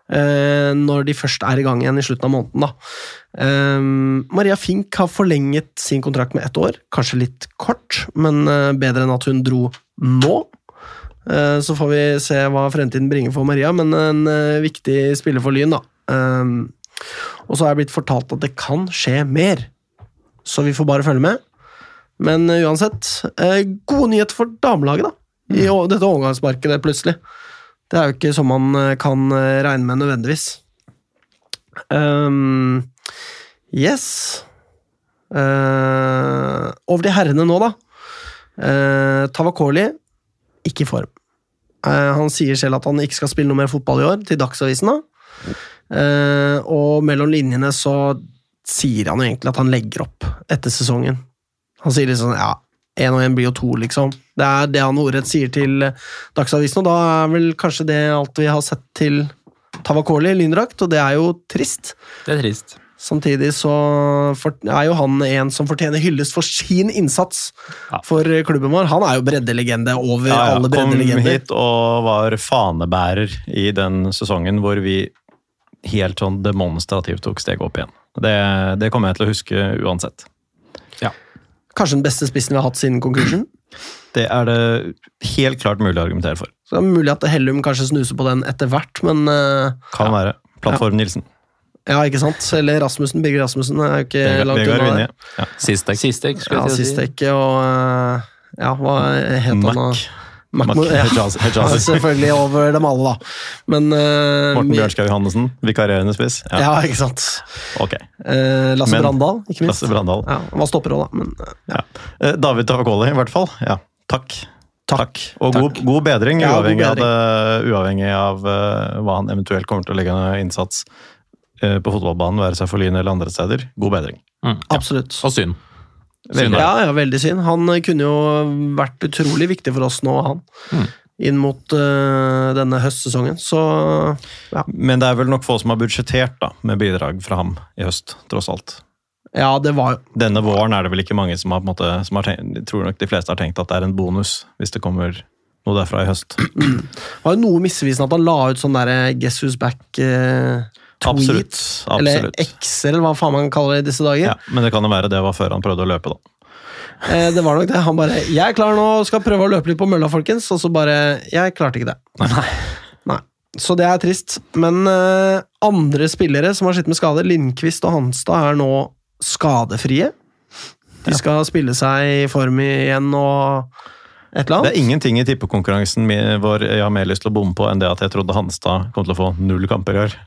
når de først er i gang igjen i slutten av måneden. Da. Maria Fink har forlenget sin kontrakt med ett år. Kanskje litt kort, men bedre enn at hun dro nå. Så får vi se hva fremtiden bringer for Maria, men en viktig spiller for Lyn, da. Og så er jeg blitt fortalt at det kan skje mer, så vi får bare følge med. Men eh, uansett, eh, gode nyheter for damelaget, da. I å- dette overgangsmarkedet, plutselig. Det er jo ikke sånn man eh, kan regne med nødvendigvis. Um, yes. uh, over til herrene nå, da. Uh, Tavakoli, ikke i form. Uh, han sier selv at han ikke skal spille noe mer fotball i år, til Dagsavisen. da. Uh, og mellom linjene så sier han jo egentlig at han legger opp etter sesongen. Han sier liksom ja, én og én blir jo to, liksom. Det er det han ordrett sier til eh, Dagsavisen, og da er vel kanskje det alt vi har sett til Tavakoli i lyndrakt, og det er jo trist. Det er trist. Samtidig så er jo han en som fortjener hyllest for sin innsats Ja. for klubben vår. Han er jo breddelegende over Ja, ja, alle kom hit og var fanebærer i den sesongen hvor vi helt sånn demonstrativt tok steget opp igjen. Det, det kommer jeg til å huske uansett. Kanskje den beste spissen vi har hatt siden konkursen. Det er det helt klart mulig å argumentere for. Så det er mulig at Hellum kanskje snuser på den etter hvert, men eh, Kan være. Plattform Nilsen. ja, ikke sant? Eller Rasmussen. Birger Rasmussen er jo ikke Vegard langt Vegard unna. Ja. Sistek. Sistek, Ja, Sistek si. og eh, Ja, hva het han da? Mack ja. Hejazi- Hejazi. selvfølgelig over dem alle, da. Men uh, Morten Bjørnskaug Bjørnskau Johannessen, vikarierende spiss. Ja, Ja, ikke sant. Okay. Uh, Lasse Men- Brandal, ikke minst. Lasse Brandal. Ja, han var stopper òg, da. Men eh, Ja. Uh, David Tavakoli, i hvert fall. Ja, takk. Takk. Og God, god bedring, Ja, god uavhengig, bedring. Av det, uavhengig av uh, hva han eventuelt kommer til å legge ned innsats uh, på fotballbanen, være seg for Lyn eller andre steder. God bedring. Mm. absolutt. Og synd. Veldig. Ja, ja, veldig synd. Han eh, kunne jo vært utrolig viktig for oss nå, han. Mm. Inn mot uh, denne høstsesongen. Så Men det er vel nok få som har budsjettert da, med bidrag fra ham i høst, tross alt. ja, det var jo Denne våren er det vel ikke mange som har på en måte, som har tenkt, jeg tror nok de fleste har tenkt at det er en bonus hvis det kommer noe derfra i høst. Det var jo noe misvisende at han la ut sånn derre Guess Who's Back-tweet. Absolutt. Eller absolutt. X, eller hva faen man kaller det i disse dager. Ja, men det kan jo være det var før han prøvde å løpe, da. Eh, det var nok det. Han bare 'Jeg er klar nå, skal prøve å løpe litt på mølla, folkens.' Og så bare 'Jeg klarte ikke det'. Nei. Så det er trist. Men eh, andre spillere som har slitt med skade, Lindqvist og Hanstad, er nå skadefrie. De skal spille seg i form igjen og et eller annet. Det er ingenting i tippekonkurransen vår jeg har mer lyst til å bomme på enn det at jeg trodde Hanstad kom til å få null kamper i år.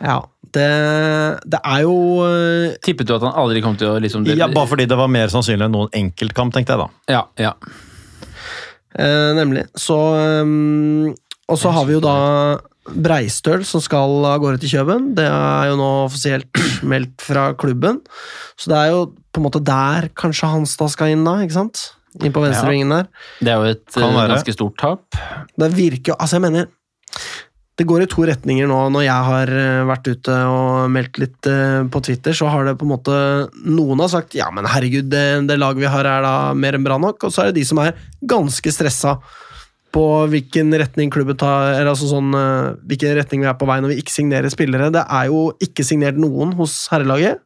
Ja, det, det er jo uh, Tippet du at han aldri kom til å liksom Ja, Bare fordi det var mer sannsynlig enn noen enkeltkamp, tenkte jeg da. Ja, ja. Uh, nemlig. Så um, Og så har vi jo da Breistøl som skal av gårde til Kjøben. Det er jo nå offisielt meldt fra klubben. Så det er jo på en måte der kanskje Hanstad skal inn, da. ikke sant? Inn på venstrevingen der. Det er jo et ganske stort tap. Det virker jo Altså, jeg mener Det går i to retninger nå. Når jeg har eh, vært ute og meldt litt eh, på Twitter, så har det på en måte Noen har sagt ja, men herregud, det, det laget vi har er da mer enn bra nok. Og så er det de som er ganske stressa på hvilken retning klubben tar eller altså sånn, eh, hvilken retning vi er på vei når vi ikke signerer spillere. Det er jo ikke signert noen hos herrelaget.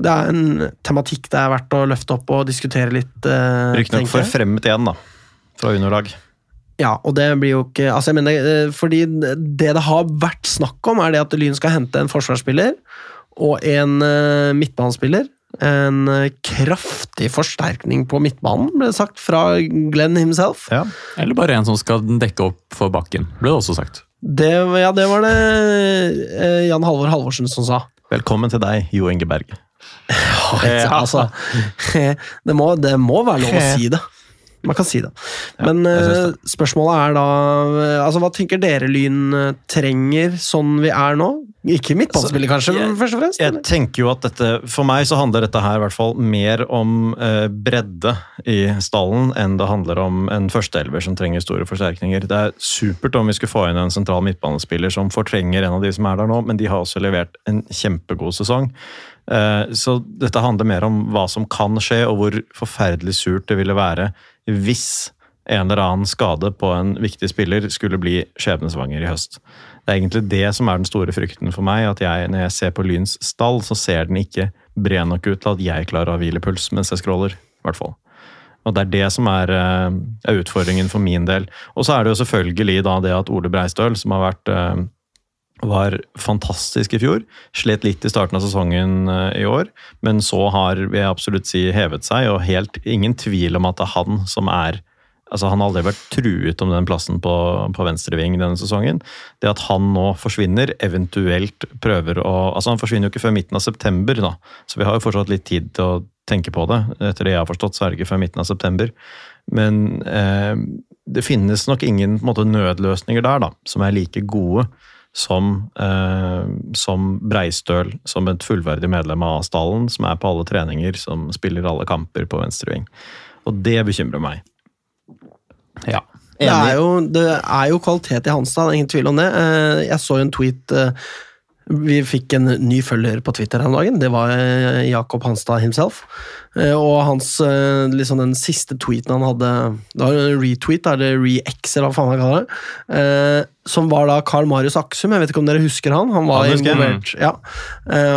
Det er en tematikk det er verdt å løfte opp og diskutere litt. Riktignok forfremmet igjen, da. Fra juniorlag. Ja, og det blir jo ikke altså jeg mener, eh, fordi Det det har vært snakk om, er det at Lyn skal hente en forsvarsspiller og en uh, midtbanespiller. En eh, kraftig forsterkning på midtbanen, ble det sagt fra Glenn himself. Ja. Eller bare en som skal dekke opp for bakken, ble det også sagt. Det, ja, det var det eh, Jan Halvor Halvorsen som sa. Velkommen til deg, Jo Inge Berg. Ja. Altså, det, må, det må være lov å si det. Man kan si det. Men jeg synes eh, spørsmålet er da eh, altså, Hva tenker dere Lyn eh, trenger sånn vi er nå? Ikke midtbanespiller, kanskje, jeg- først og fremst? Jeg eller? tenker jo at dette, For meg så handler dette her i hvert fall mer om eh, bredde i stallen enn det handler om en førsteelver som trenger store forsterkninger. Det er supert om vi skulle få inn en sentral midtbanespiller som fortrenger en av de som er der nå, men de har også levert en kjempegod sesong. Eh, så dette handler mer om hva som kan skje, og hvor forferdelig surt det ville være hvis en eller annen skade på en viktig spiller skulle bli skjebnesvanger i høst. Det er egentlig det som er den store frykten for meg. At jeg, når jeg ser på Lyns stall, så ser den ikke bred nok ut til at jeg klarer å ha hvilepuls mens jeg scroller. I hvert fall. Og Det er det som er, eh, er utfordringen for min del. Og så er det jo selvfølgelig da det at Ole Breistøl, som har vært eh, var fantastisk i fjor. Slet litt i starten av sesongen eh, i år, men så har vil jeg absolutt si hevet seg, og helt ingen tvil om at det er han som er Altså, Han har aldri vært truet om den plassen på, på venstreving denne sesongen. Det at han nå forsvinner, eventuelt prøver å altså Han forsvinner jo ikke før midten av september, da, så vi har jo fortsatt litt tid til å tenke på det. Etter det jeg har forstått, så er det ikke før midten av september. Men eh, det finnes nok ingen måte, nødløsninger der da, som er like gode som, eh, som Breistøl, som et fullverdig medlem av A-stallen, som er på alle treninger, som spiller alle kamper på venstreving. Og det bekymrer meg. ja. Det er, jo, det er jo kvalitet i Hanstad, ingen tvil om det. Eh, Jeg så jo en tweet eh, Vi fikk en ny følger på Twitter her om dagen. Det var eh, Jakob Hanstad himself. Eh, Og hans, eh, liksom den siste tweeten han hadde Det var en retweet, eller re-x, eller hva faen han kaller det. Som var da Carl Marius Aksum. Jeg vet ikke om dere husker han? Han var involvert. Ja.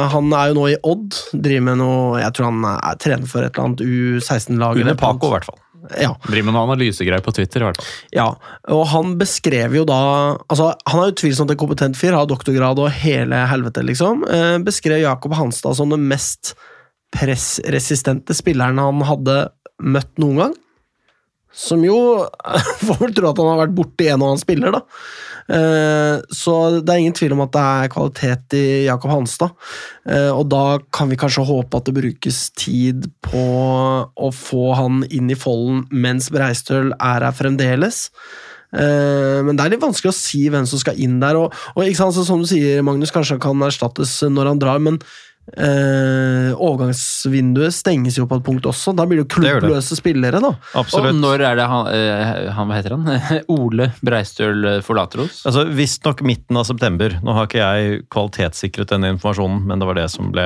Han er jo nå i Odd. Driver med noe Jeg tror han er trener for et eller annet U16-lag. Under Paco, i hvert fall. Ja. Driver med noe analysegreier på Twitter, i hvert fall. Ja, og han beskrev jo da altså Han er utvilsomt en kompetent fyr, har doktorgrad og hele helvete, liksom. Eh, beskrev Jakob Hanstad som den mest pressresistente spilleren han hadde møtt noen gang. Som jo Får vel tro at han har vært borti en og annen spiller, da. Eh, så det er ingen tvil om at det er kvalitet i Jakob Hanstad. Eh, og da kan vi kanskje håpe at det brukes tid på å få han inn i folden mens Breistøl er her fremdeles. Eh, Men det er litt vanskelig å si hvem som skal inn der. Og, og sant, som du sier, Magnus, kanskje kan erstattes når han drar, men eh, overgangsvinduet stenges jo på et punkt også. Da blir det jo Det det. klubbløse spillere, da. Absolutt. Og når er det han, eh, han Hva heter han? Ole Breistøl eh, forlater oss? Altså, Visstnok midten av september. Nå har ikke jeg kvalitetssikret denne informasjonen, men det var det som ble,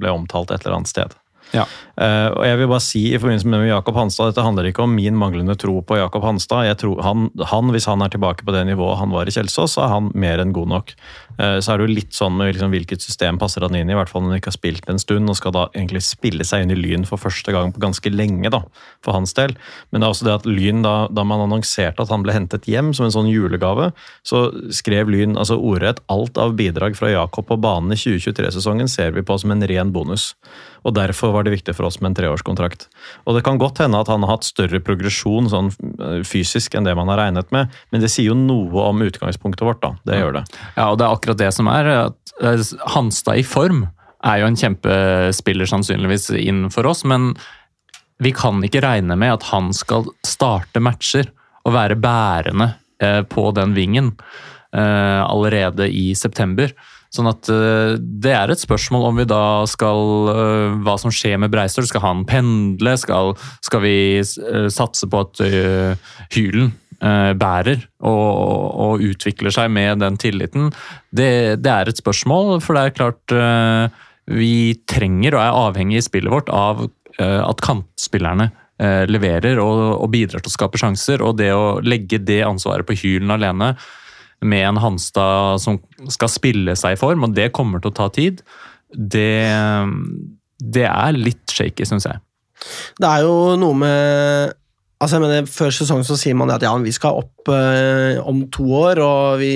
ble omtalt et eller annet sted. Ja. Eh, og jeg vil bare si i forbindelse med Jakob Hanstad, Dette handler ikke om min manglende tro på Jakob Hanstad. Jeg tror han, han, Hvis han er tilbake på det nivået han var i Kjelsås, så er han mer enn god nok. Uh, så er det jo litt sånn med liksom, hvilket system passer han inn i, i hvert fall når han ikke har spilt en stund, og skal da egentlig spille seg inn i Lyn for første gang på ganske lenge, da, for hans del. Men det er også det at Lyn, da, da man annonserte at han ble hentet hjem som en sånn julegave, så skrev Lyn altså ordrett alt av bidrag fra Jakob på banen i 2023-sesongen ser vi på som en ren bonus. Og Derfor var det viktig for oss med en treårskontrakt. Og Det kan godt hende at han har hatt større progresjon sånn eh, fysisk enn det man har regnet med, men det sier jo noe om utgangspunktet vårt. da. Det gjør det. Ja, og det er akkurat det som er. at eh, Hanstad i form er jo en kjempespiller sannsynligvis inn for oss, men vi kan ikke regne med at han skal starte matcher og være bærende eh, på den vingen allerede i september. Sånn at eh, det er et spørsmål om vi da skal eh, Hva som skjer med Breistøl. Skal han pendle? Skal, skal vi eh, satse på at Hylen bærer og, og utvikler seg med den tilliten? Det, det er et spørsmål, for det er klart vi trenger og er avhengig i spillet vårt av at kantspillerne leverer og, og bidrar til å skape sjanser. Og det å legge det ansvaret på Hylen alene med en Hanstad som skal spille seg i form, og det kommer til å ta tid, det, det er litt shaky, syns jeg. Det er jo noe med Altså jeg mener, Før sesongen så sier man at ja, vi skal opp eh, om to år, og vi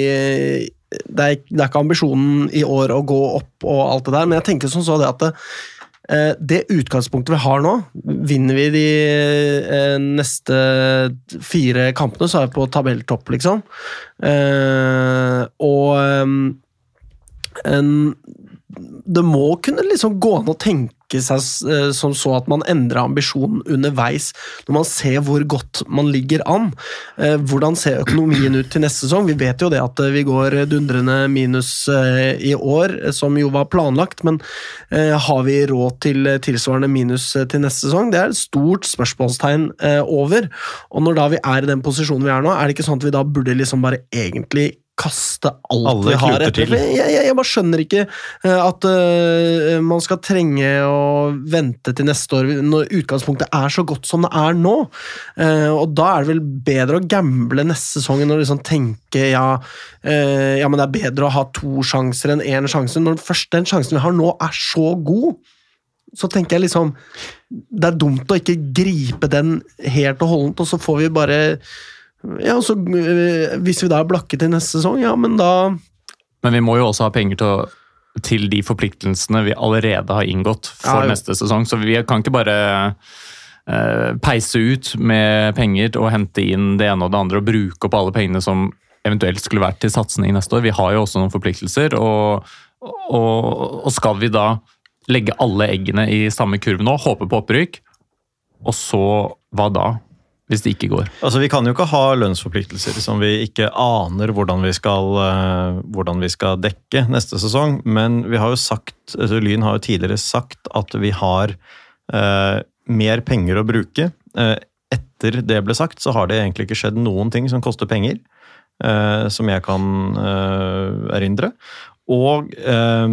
det er, det er ikke ambisjonen i år å gå opp og alt det der, men jeg tenker som så det at det, eh, det utgangspunktet vi har nå, vinner vi de eh, neste fire kampene, så er vi på tabelltopp, liksom. Eh, og eh, en, det må kunne liksom gå an å tenke seg eh, som så at man endrer ambisjonen underveis, når man ser hvor godt man ligger an. Eh, Hvordan ser økonomien ut til neste sesong? Vi vet jo det at eh, vi går dundrende minus i år, som jo var planlagt, men har vi råd til tilsvarende minus til neste sesong? Det er et stort spørsmålstegn over. Og når da vi er i den posisjonen vi er nå, er det ikke sånn at vi da burde liksom bare egentlig kaste alt Alle vi har etter. Jeg, jeg, jeg bare skjønner ikke eh, at uh, man skal trenge å vente til neste år når utgangspunktet er så godt som det er nå. Uh, og da er det vel bedre å gamble neste sesong enn å liksom tenke ja, uh, ja, men det er bedre å ha to sjanser enn én sjanse. Når først den sjansen vi har nå, er så god, så tenker jeg liksom Det er dumt å ikke gripe den helt og holdent, og så får vi bare ja, så, eh, Hvis vi da er blakke til neste sesong, ja, men da Men vi må jo også ha penger til, å, til de forpliktelsene vi allerede har inngått for Ja, neste sesong. Så vi kan ikke bare uh, peise ut med penger og hente inn det ene og det andre og bruke opp alle pengene som eventuelt skulle vært til satsing neste år. Vi har jo også noen forpliktelser, og, og, og skal vi da legge alle eggene i samme kurv nå, håpe på opprykk, og så hva da? Hvis det ikke går. Altså, Vi kan jo ikke ha lønnsforpliktelser som vi ikke aner hvordan vi skal, eh, hvordan vi skal dekke neste sesong. Men vi har jo sagt, altså, Lyn har jo tidligere sagt at vi har eh, mer penger å bruke. Eh, etter det ble sagt, så har det egentlig ikke skjedd noen ting som koster penger. eh, som jeg kan eh, erindre. Og eh,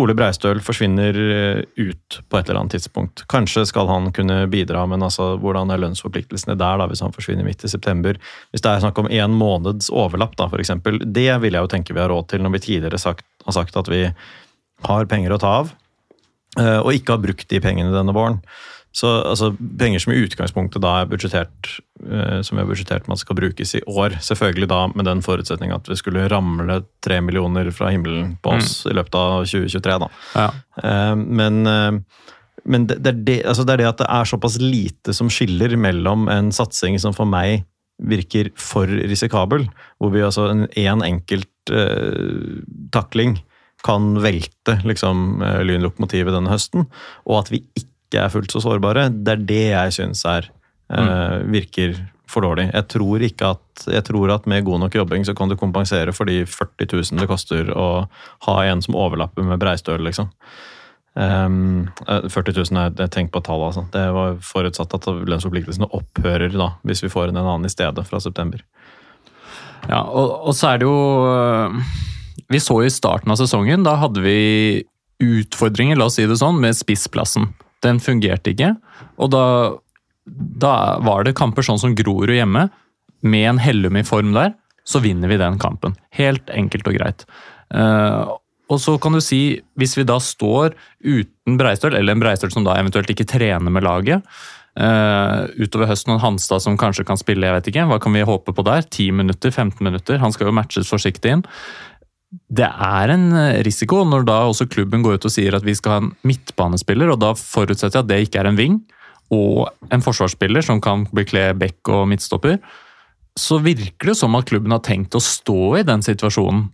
Ole Breistøl forsvinner eh, ut på et eller annet tidspunkt. Kanskje skal han kunne bidra, men altså, hvordan er lønnsforpliktelsene der da, hvis han forsvinner midt i september? Hvis det er snakk om en måneds overlapp, da, eksempel, det vil jeg jo tenke vi har råd til når vi tidligere sagt, har sagt at vi har penger å ta av, eh, og ikke har brukt de pengene denne våren. Så altså, Penger som i utgangspunktet da er budsjettert eh, som vi har budsjettert med at skal brukes i år. Selvfølgelig da med den forutsetning at vi skulle ramle tre millioner fra himmelen på oss i løpet av 2023. da. Ja. Eh, men eh, men det, det, er det, altså det er det at det er såpass lite som skiller mellom en satsing som for meg virker for risikabel, hvor vi altså en, en enkelt eh, takling kan velte liksom, eh, lynlokomotivet denne høsten, og at vi ikke er fullt så sårbare, det er det jeg syns er uh, virker for dårlig. Jeg tror ikke at, jeg tror at med god nok jobbing så kan du kompensere for de 40 000 det koster å ha en som overlapper med Breistøl, liksom. Um, 40 000 er jeg tenkt på tallet, altså. Det var forutsatt at lønnsforpliktelsene opphører da, hvis vi får inn en annen i stedet fra september. Ja, og, og så er det jo øh, Vi så i starten av sesongen, da hadde vi utfordringer, la oss si det sånn, med spissplassen. Den fungerte ikke. Og da, da var det kamper sånn som Grorud hjemme, med en Hellum i form der, så vinner vi den kampen. Helt enkelt og greit. Eh, og så kan du si, hvis vi da står uten Breistøl, eller en Breistøl som da eventuelt ikke trener med laget, Uh, utover høsten og Hanstad som kanskje kan spille, jeg vet ikke, hva kan vi håpe på der? 10 minutter, 15 minutter? Han skal jo matches forsiktig inn. Det er en eh, risiko når da også klubben går ut og sier at vi skal ha en midtbanespiller, og da forutsetter jeg at det ikke er en ving, og en forsvarsspiller som kan bekle bekk og midtstopper, så virker det som at klubben har tenkt å stå i den situasjonen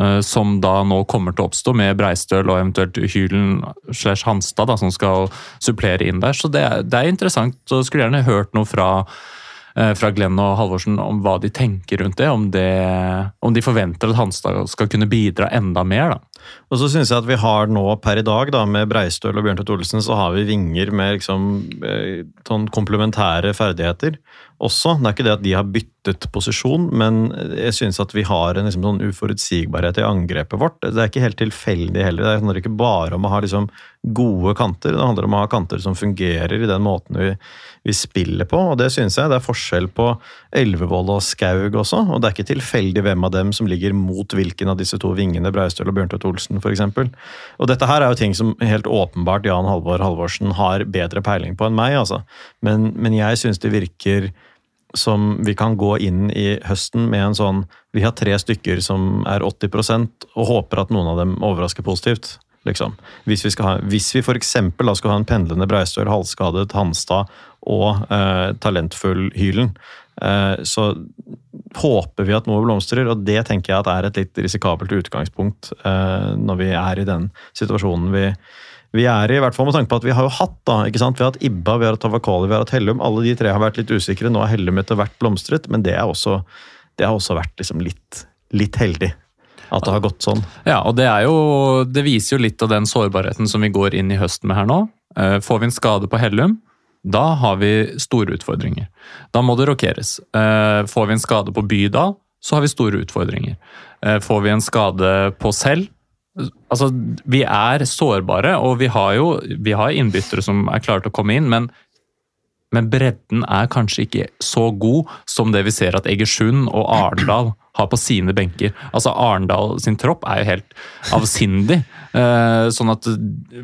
eh, som da nå kommer til å oppstå med Breistøl og eventuelt Hylen slash Hanstad da, som skal supplere inn der. Så det er, det er interessant, og skulle gjerne hørt noe fra, fra Glenn og Halvorsen om hva de tenker rundt det. Om, det, om de forventer at Hanstad skal kunne bidra enda mer. da. Og så synes jeg at vi har nå per i dag, da, med Breistøl og Bjørntvedt Olsen, så har vi vinger med liksom, eh, sånn komplementære ferdigheter også. Det er ikke det at de har byttet posisjon, men jeg synes at vi har en liksom, sånn uforutsigbarhet i angrepet vårt. Det er ikke helt tilfeldig heller. Det handler ikke bare om å ha liksom, gode kanter, det handler om å ha kanter som fungerer i den måten vi, vi spiller på, og det synes jeg. Det er forskjell på Elvevold og Skaug også, og det er ikke tilfeldig hvem av dem som ligger mot hvilken av disse to vingene, Breistøl og Bjørntvedt Olsen f.eks. Og dette her er jo ting som helt åpenbart Jan Halvor Halvorsen har bedre peiling på enn meg, altså. Men, men jeg synes det virker som vi kan gå inn i høsten med en sånn Vi har tre stykker som er 80% og håper at noen av dem overrasker positivt. Liksom. Hvis vi, vi for eksempel da skal ha en pendlende Breistøl, halvskadet Hanstad og eh, talentfull Hylen, eh, så håper vi at noe blomstrer, og det tenker jeg at er et litt risikabelt utgangspunkt eh, når vi er i den situasjonen vi, vi er i, i hvert fall med tanke på at vi har jo hatt da, ikke sant? Vi har hatt Ibba, vi har hatt Tavakoli, vi har hatt Hellum. Alle de tre har vært litt usikre. Nå har Hellum etter hvert blomstret, men det, også, det har også vært liksom litt, litt heldig. At det har gått sånn. Ja, og det, jo, det viser jo litt av den sårbarheten som vi går inn i høsten med her nå. Eh, Får vi en skade på Hellum, da har vi store utfordringer. Da må det rokeres. Eh, Får vi en skade på Bydal, så har vi store utfordringer. Eh, Får vi en skade på selv, Altså, vi er sårbare, og vi har jo vi har innbyttere som er klare til å komme inn, men, men bredden er kanskje ikke så god som det vi ser at Egersund og Arendal har på sine benker. Altså Arendal sin tropp er jo helt avsindig. Eh, sånn at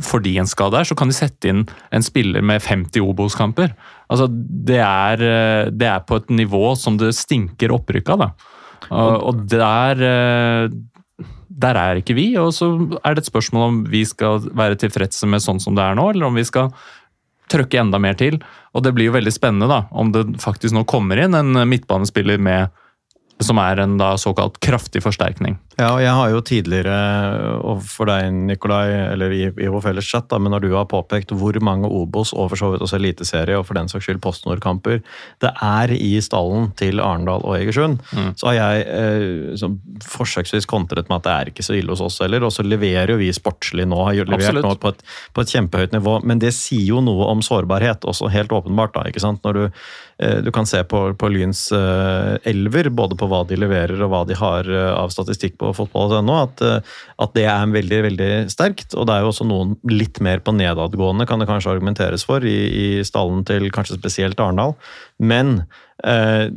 fordi en skade er, så kan de sette inn en spiller med 50 Obos-kamper. Altså, det er, eh, det er på et nivå som det stinker opprykk av. da. Og der eh, der er ikke vi, og så er det et spørsmål om vi skal være tilfredse med sånn som det er nå, eller om vi skal trøkke enda mer til. Og det blir jo veldig spennende da, om det faktisk nå kommer inn en midtbanespiller med som er en da såkalt kraftig forsterkning. Ja, og jeg har jo tidligere, og for deg Nikolai, eller i, i vår felles chat, da, men når du har påpekt hvor mange Obos og for så vidt også Eliteserie og for den saks skyld PostNord-kamper det er i stallen til Arendal og Egersund, Mm. så har jeg eh, forsøksvis kontret med at det er ikke så ille hos oss heller. Og så leverer jo vi sportslig nå, har levert Absolutt. nå på et, på et kjempehøyt nivå. Men det sier jo noe om sårbarhet, også helt åpenbart. da, ikke sant? Når du Du kan se på, på Lyns eh, elver, både på hva de leverer og hva de har eh, av statistikk på fotball.no, at, eh, at det er veldig veldig sterkt. Og det er jo også noen litt mer på nedadgående, kan det kanskje argumenteres for, i, i stallen til kanskje spesielt Arendal. Men eh,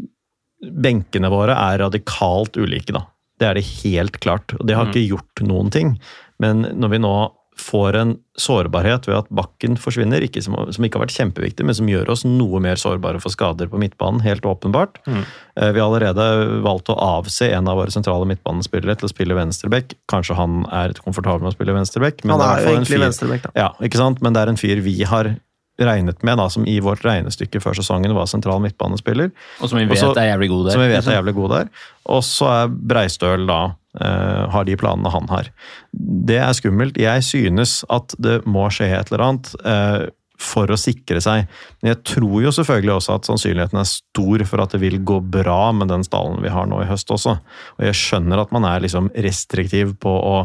benkene våre er radikalt ulike, da. Det er det helt klart. Og det har ikke gjort noen ting. Men når vi nå får en sårbarhet ved at bakken forsvinner, ikke som, som ikke har vært kjempeviktig, men som gjør oss noe mer sårbare for skader på midtbanen, helt åpenbart. Mm. Eh, Vi har allerede valgt å avse en av våre sentrale midtbanespillere til å spille venstreback. Kanskje han er komfortabel med å spille venstreback, men Han det er en egentlig da. ja, ikke sant? Men det er en fyr vi har regnet med, da, som i vårt regnestykke før sesongen var sentral midtbanespiller. Og som vi vet Også, er jævlig god der. Som vi vet liksom. er jævlig god der. Og så er Breistøl da uh, har de planene han har. Det er skummelt. Jeg synes at det må skje et eller annet Uh, for å sikre seg. Men jeg tror jo selvfølgelig også at sannsynligheten er stor for at det vil gå bra med den stallen vi har nå i høst også. Og jeg skjønner at man er liksom restriktiv på å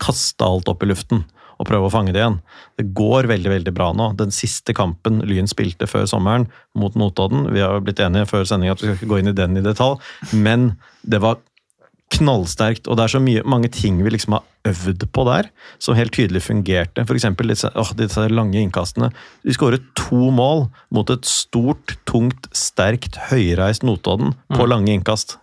kaste alt opp i luften og prøve å fange det igjen. Det går veldig veldig bra nå. Den siste kampen Lyn spilte før sommeren mot Notodden Vi har blitt enige før sending at vi skal ikke gå inn i den i detalj, men det var knallsterkt, og det er så mye, mange ting vi liksom har øvd på der, som helt tydelig fungerte. Eksempel disse, åh, disse lange innkastene. Vi skåret to mål mot et stort, tungt, sterkt, høyreist Notodden på lange innkast.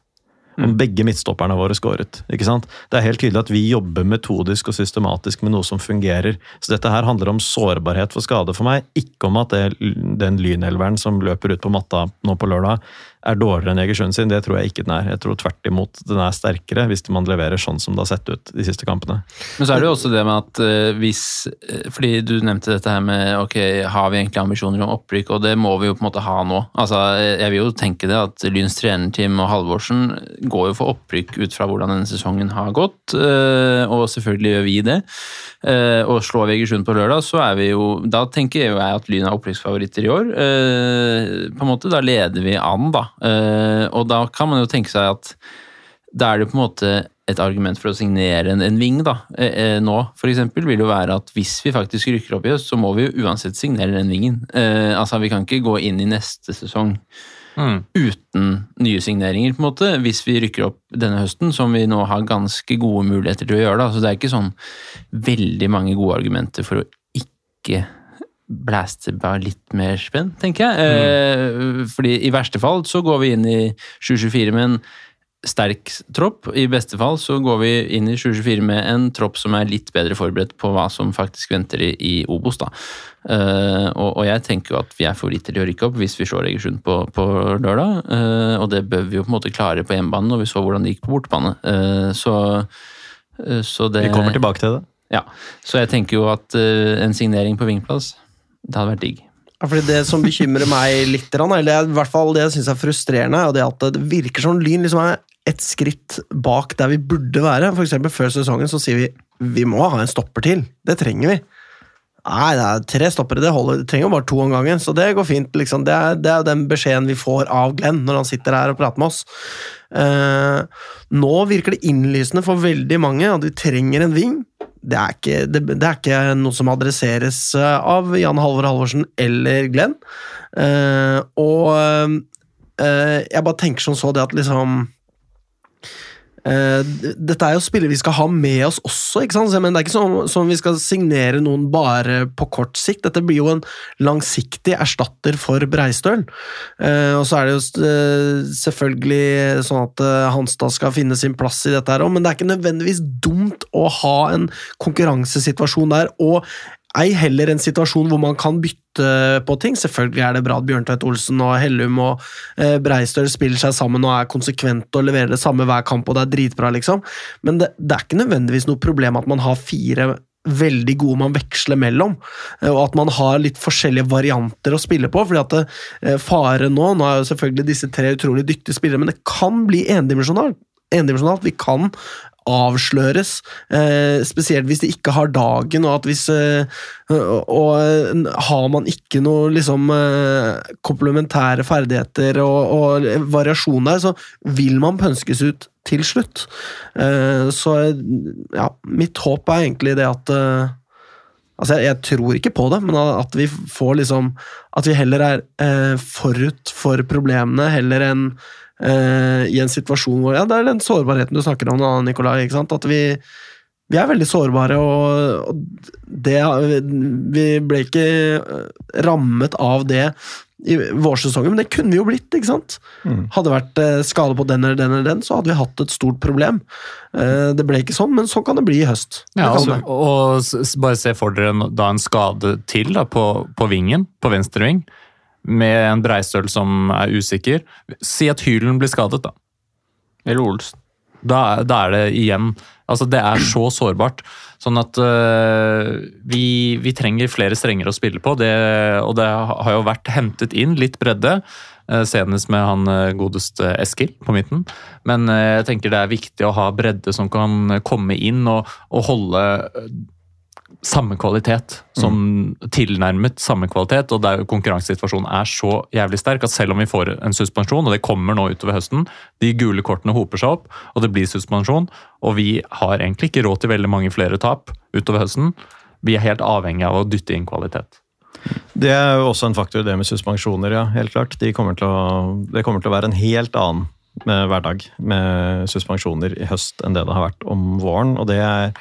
Og begge midtstopperne våre skåret. ikke sant? Det er helt tydelig at vi jobber metodisk og systematisk med noe som fungerer. Så dette her handler om sårbarhet for skade for meg, ikke om at det, den lynelveren som løper ut på matta nå på lørdag, er dårligere enn Egersund sin. Det tror jeg ikke den er. Jeg tror tvert imot den er sterkere hvis man leverer sånn som det har sett ut de siste kampene. Men så er det jo også det med at eh, hvis eh, Fordi du nevnte dette her med ok, har vi egentlig ambisjoner om opprykk, og det må vi jo på en måte ha nå. Altså, eh, Jeg vil jo tenke det at Lyns trenerteam og Halvorsen går jo for opprykk ut fra hvordan denne sesongen har gått, og selvfølgelig gjør vi det. Og slår vi Egersund på lørdag, så er vi jo Da tenker jo jeg at Lyn er opprykksfavoritter i år. På en måte, Da leder vi an, da. Eh, Og da kan man jo tenke seg at da er det på en måte et argument for å signere en, en ving da, eh, eh, nå, eksempel, vil jo være at hvis vi faktisk rykker opp i høst, så må vi jo uansett signere den vingen. Eh, altså, vi kan ikke gå inn i neste sesong Mm. uten nye signeringer, på en måte, hvis vi rykker opp denne høsten, som vi nå har ganske gode muligheter til å gjøre. Da. Så det er ikke sånn veldig mange gode argumenter for å ikke blæste bare litt mer spenn, tenker jeg. Eh, fordi i verste fall så går vi inn i 2024 med en sterk tropp. I beste fall så går vi inn i 2024 med en tropp som er litt bedre forberedt på hva som faktisk venter i, i Obos. da. Eh, og, og jeg tenker jo at vi er favoritter til å rykke opp hvis vi slår Egersund på, på lørdag. Eh, og det bør vi jo på en måte klare på hjemmebane når vi så hvordan det gikk på bortebane. Eh, så, så det Vi kommer tilbake til det. Ja, så jeg tenker jo at en signering på vingplass, det hadde vært digg. Fordi Det som bekymrer meg litt, eller i hvert fall det jeg synes er frustrerende, er at det virker som Lyn liksom er et skritt bak der vi burde være. For eksempel Før sesongen så sier vi vi må ha en stopper til. Det trenger vi. Nei, det er tre stoppere, det holder. Vi trenger jo bare to om gangen, så det går fint. liksom. Det er, det er den beskjeden vi får av Glenn når han sitter her og prater med oss. Eh, nå virker det innlysende for veldig mange at vi trenger en ving. Det er ikke, det, det er ikke noe som adresseres eh, av Jan Halvor Halvorsen eller Glenn. Uh, og uh, jeg bare tenker som så det at liksom Eh, dette er jo spillere vi skal ha med oss også, ikke sant? men det er ikke sånn som vi skal signere noen bare på kort sikt. Dette blir jo en langsiktig erstatter for Breistøl. Uh, og så er det jo uh, selvfølgelig sånn at Hanstad skal finne sin plass i dette her òg, men det er ikke nødvendigvis dumt å ha en konkurransesituasjon der. og Ei heller en situasjon hvor man kan bytte på ting. Selvfølgelig er det bra at Bjørntveit Olsen og Hellum og eh, Breistøl spiller seg sammen og er konsekvente og leverer det samme hver kamp, og det er dritbra, liksom. Men det, det er ikke nødvendigvis noe problem at man har fire veldig gode man veksler mellom, eh, og at man har litt forskjellige varianter å spille på. fordi at det, eh, fare nå Nå er jo selvfølgelig disse tre utrolig dyktige spillere, men det kan bli endimensjonalt. endimensjonalt. Vi kan avsløres, eh, spesielt hvis de ikke har dagen, og at hvis eh, og, har man ikke noe liksom eh, komplementære ferdigheter og, og variasjon der, så vil man pønskes ut til slutt. Eh, så ja, mitt håp er egentlig det at eh, Altså, jeg, jeg tror ikke på det, men at vi får liksom At vi heller er forut for problemene, heller enn eh, i en situasjon hvor Ja, det er den sårbarheten du snakker om, da, Nikolai. At vi, vi er veldig sårbare, og, og det Vi ble ikke eh, rammet av det i vårsesongen, men det kunne vi jo blitt. ikke sant? Mm. Hadde det vært eh, skade på den eller den, eller den, så hadde vi hatt et stort problem. Det ble ikke sånn, men sånn kan det bli i høst. Ja, altså, og bare se for dere da en skade til da, på, på vingen, på venstre ving, med en Breistøl som er usikker. Si at Hylen blir skadet, da. Eller Olsen. Da, da er det igjen Altså, det er så sårbart. Sånn at uh, vi, vi trenger flere strenger å spille på. Det, og det har jo vært hentet inn litt bredde. Uh, Senest med han uh, godeste Eskil på midten. Men jeg tenker det er viktig å ha bredde som kan komme inn og, og holde samme kvalitet. Som tilnærmet samme kvalitet. Og der konkurransesituasjonen er så jævlig sterk at selv om vi får en suspensjon, og det kommer nå utover høsten, de gule kortene hoper seg opp, og det blir suspensjon, og vi har egentlig ikke råd til veldig mange flere tap utover høsten. Vi er helt avhengig av å dytte inn kvalitet. Det er jo også en faktor, det med suspensjoner, ja. Helt klart. De kommer til å, det kommer til å være en helt annen med hverdag med suspensjoner i høst enn det det har vært om våren. Og det er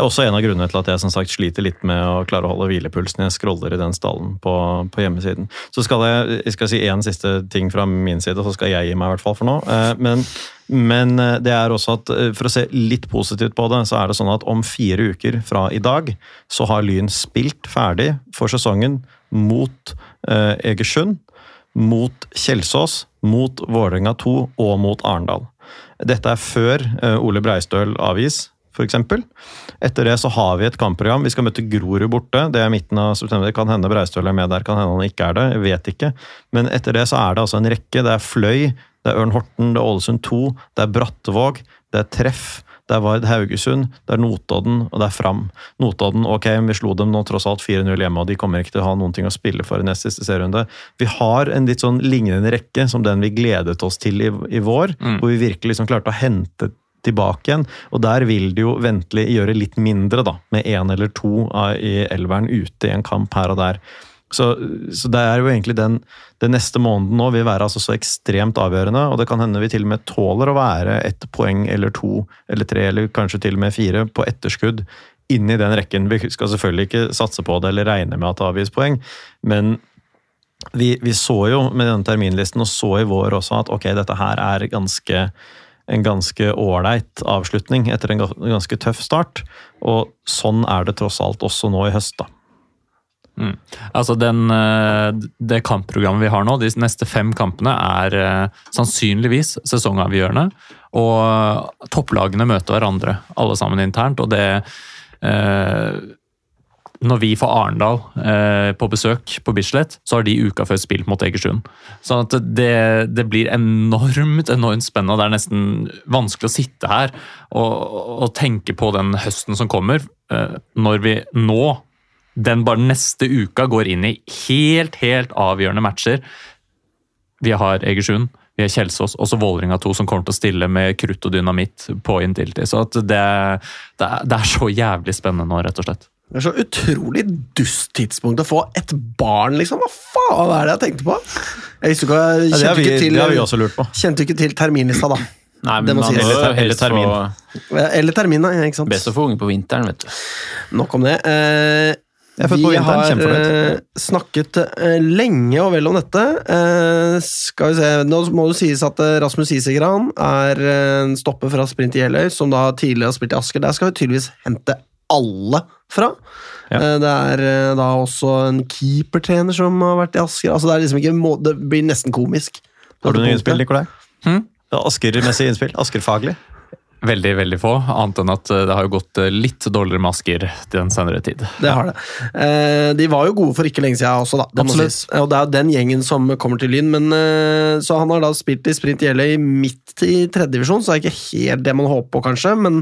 også en av grunnene til at jeg som sagt sliter litt med å klare å holde hvilepulsen når jeg scroller i den stallen på, på hjemmesiden. Så skal jeg, jeg skal si én siste ting fra min side, så skal jeg gi meg i hvert fall for nå. Eh, Men, men eh, det er også at eh, for å se litt positivt på det, så er det sånn at om fire uker fra i dag, så har Lyn spilt ferdig for sesongen mot Egersund, mot Kjelsås, mot Vålerenga 2 og mot Arendal. Dette er før Ole Breistøl avgis, f.eks. Etter det så har vi et kampprogram. Vi skal møte Grorud borte. Det er midten av september. Det kan hende Breistøl er med der, kan hende han ikke er det. Jeg vet ikke. Men etter det så er det altså en rekke. Det er Fløy, det er Ørn Horten, det er Ålesund 2, det er Brattevåg, det er Treff. Det er Vard Haugesund, det er Notodden og det er Fram. Notodden, ok, vi slo dem nå tross alt 4-0 hjemme, og de kommer ikke til å ha noen ting å spille for i nest siste serierunde. Vi har en litt sånn lignende rekke som den vi gledet oss til i, i vår, Mm. hvor vi virkelig liksom klarte å hente tilbake igjen. Og der vil det jo ventelig gjøre litt mindre, da, med én eller to i elveren ute i en kamp her og der. Så, så det er jo egentlig den, den neste måneden nå vil være altså så ekstremt avgjørende, og det kan hende vi til og med tåler å være ett poeng eller to eller tre eller kanskje til og med fire på etterskudd inni den rekken. Vi skal selvfølgelig ikke satse på det eller regne med at det avgis poeng, men vi, vi så jo med denne terminlisten og så i vår også at ok, dette her er ganske en ganske ålreit avslutning etter en ganske tøff start. Og sånn er det tross alt også nå i høst, da. Altså den, eh, Det kampprogrammet vi har nå, de neste fem kampene, er eh, sannsynligvis sesongavgjørende. Og topplagene møter hverandre, alle sammen internt. Og det eh, Når vi får Arendal eh, på besøk på Bislett, så har de uka før spilt mot Egersund. Så at det, det blir enormt enormt spennende. Det er nesten vanskelig å sitte her og, og tenke på den høsten som kommer, eh, når vi nå den bare neste uka går inn i helt, helt avgjørende matcher. Vi har Egersund, vi har Kjelsås, og så Vålerenga 2 som kommer til å stille med krutt og dynamitt på Intility. Så det, det, det er så jævlig spennende nå, rett og slett. Det er så utrolig dust tidspunkt å få et barn, liksom. Hva faen er det jeg tenkte på? Jeg visste ikke, jeg Ja, vi, ikke til, det har vi også lurt på. kjente ikke til terminlista, da. Nei, Det men må man sies. må jo Eller- eller termin. Eller termin, da. Ikke sant? best å få unge på vinteren, vet du. Nok om det. Eh, vi vinteren, har eh, snakket eh, lenge og vel om dette. Eh, skal vi se, Nå må det sies at eh, Rasmus Isegran er eh, en stopper fra Sprint i Jeløy, som da tidligere har spilt i Asker. Der skal vi tydeligvis hente alle fra. Ja. Eh, det er eh, da også en keepertrener som har vært i Asker. Altså, det, er liksom ikke, må- det blir nesten komisk. Har du noe innspill. Nikolai? Hmm? Asker-messig innspill? Asker-faglig? Veldig, veldig få, annet enn at eh, det har jo gått eh, litt dårligere med Asker den senere tid. Det har det. Eh, de var jo gode for ikke lenge siden også, da. Det Absolutt. Og det er jo den gjengen som kommer til Lyn. Men, så han har da spilt i Sprint Jeløy midt i tredjedivisjon, så det er ikke helt det man håper på, kanskje. Men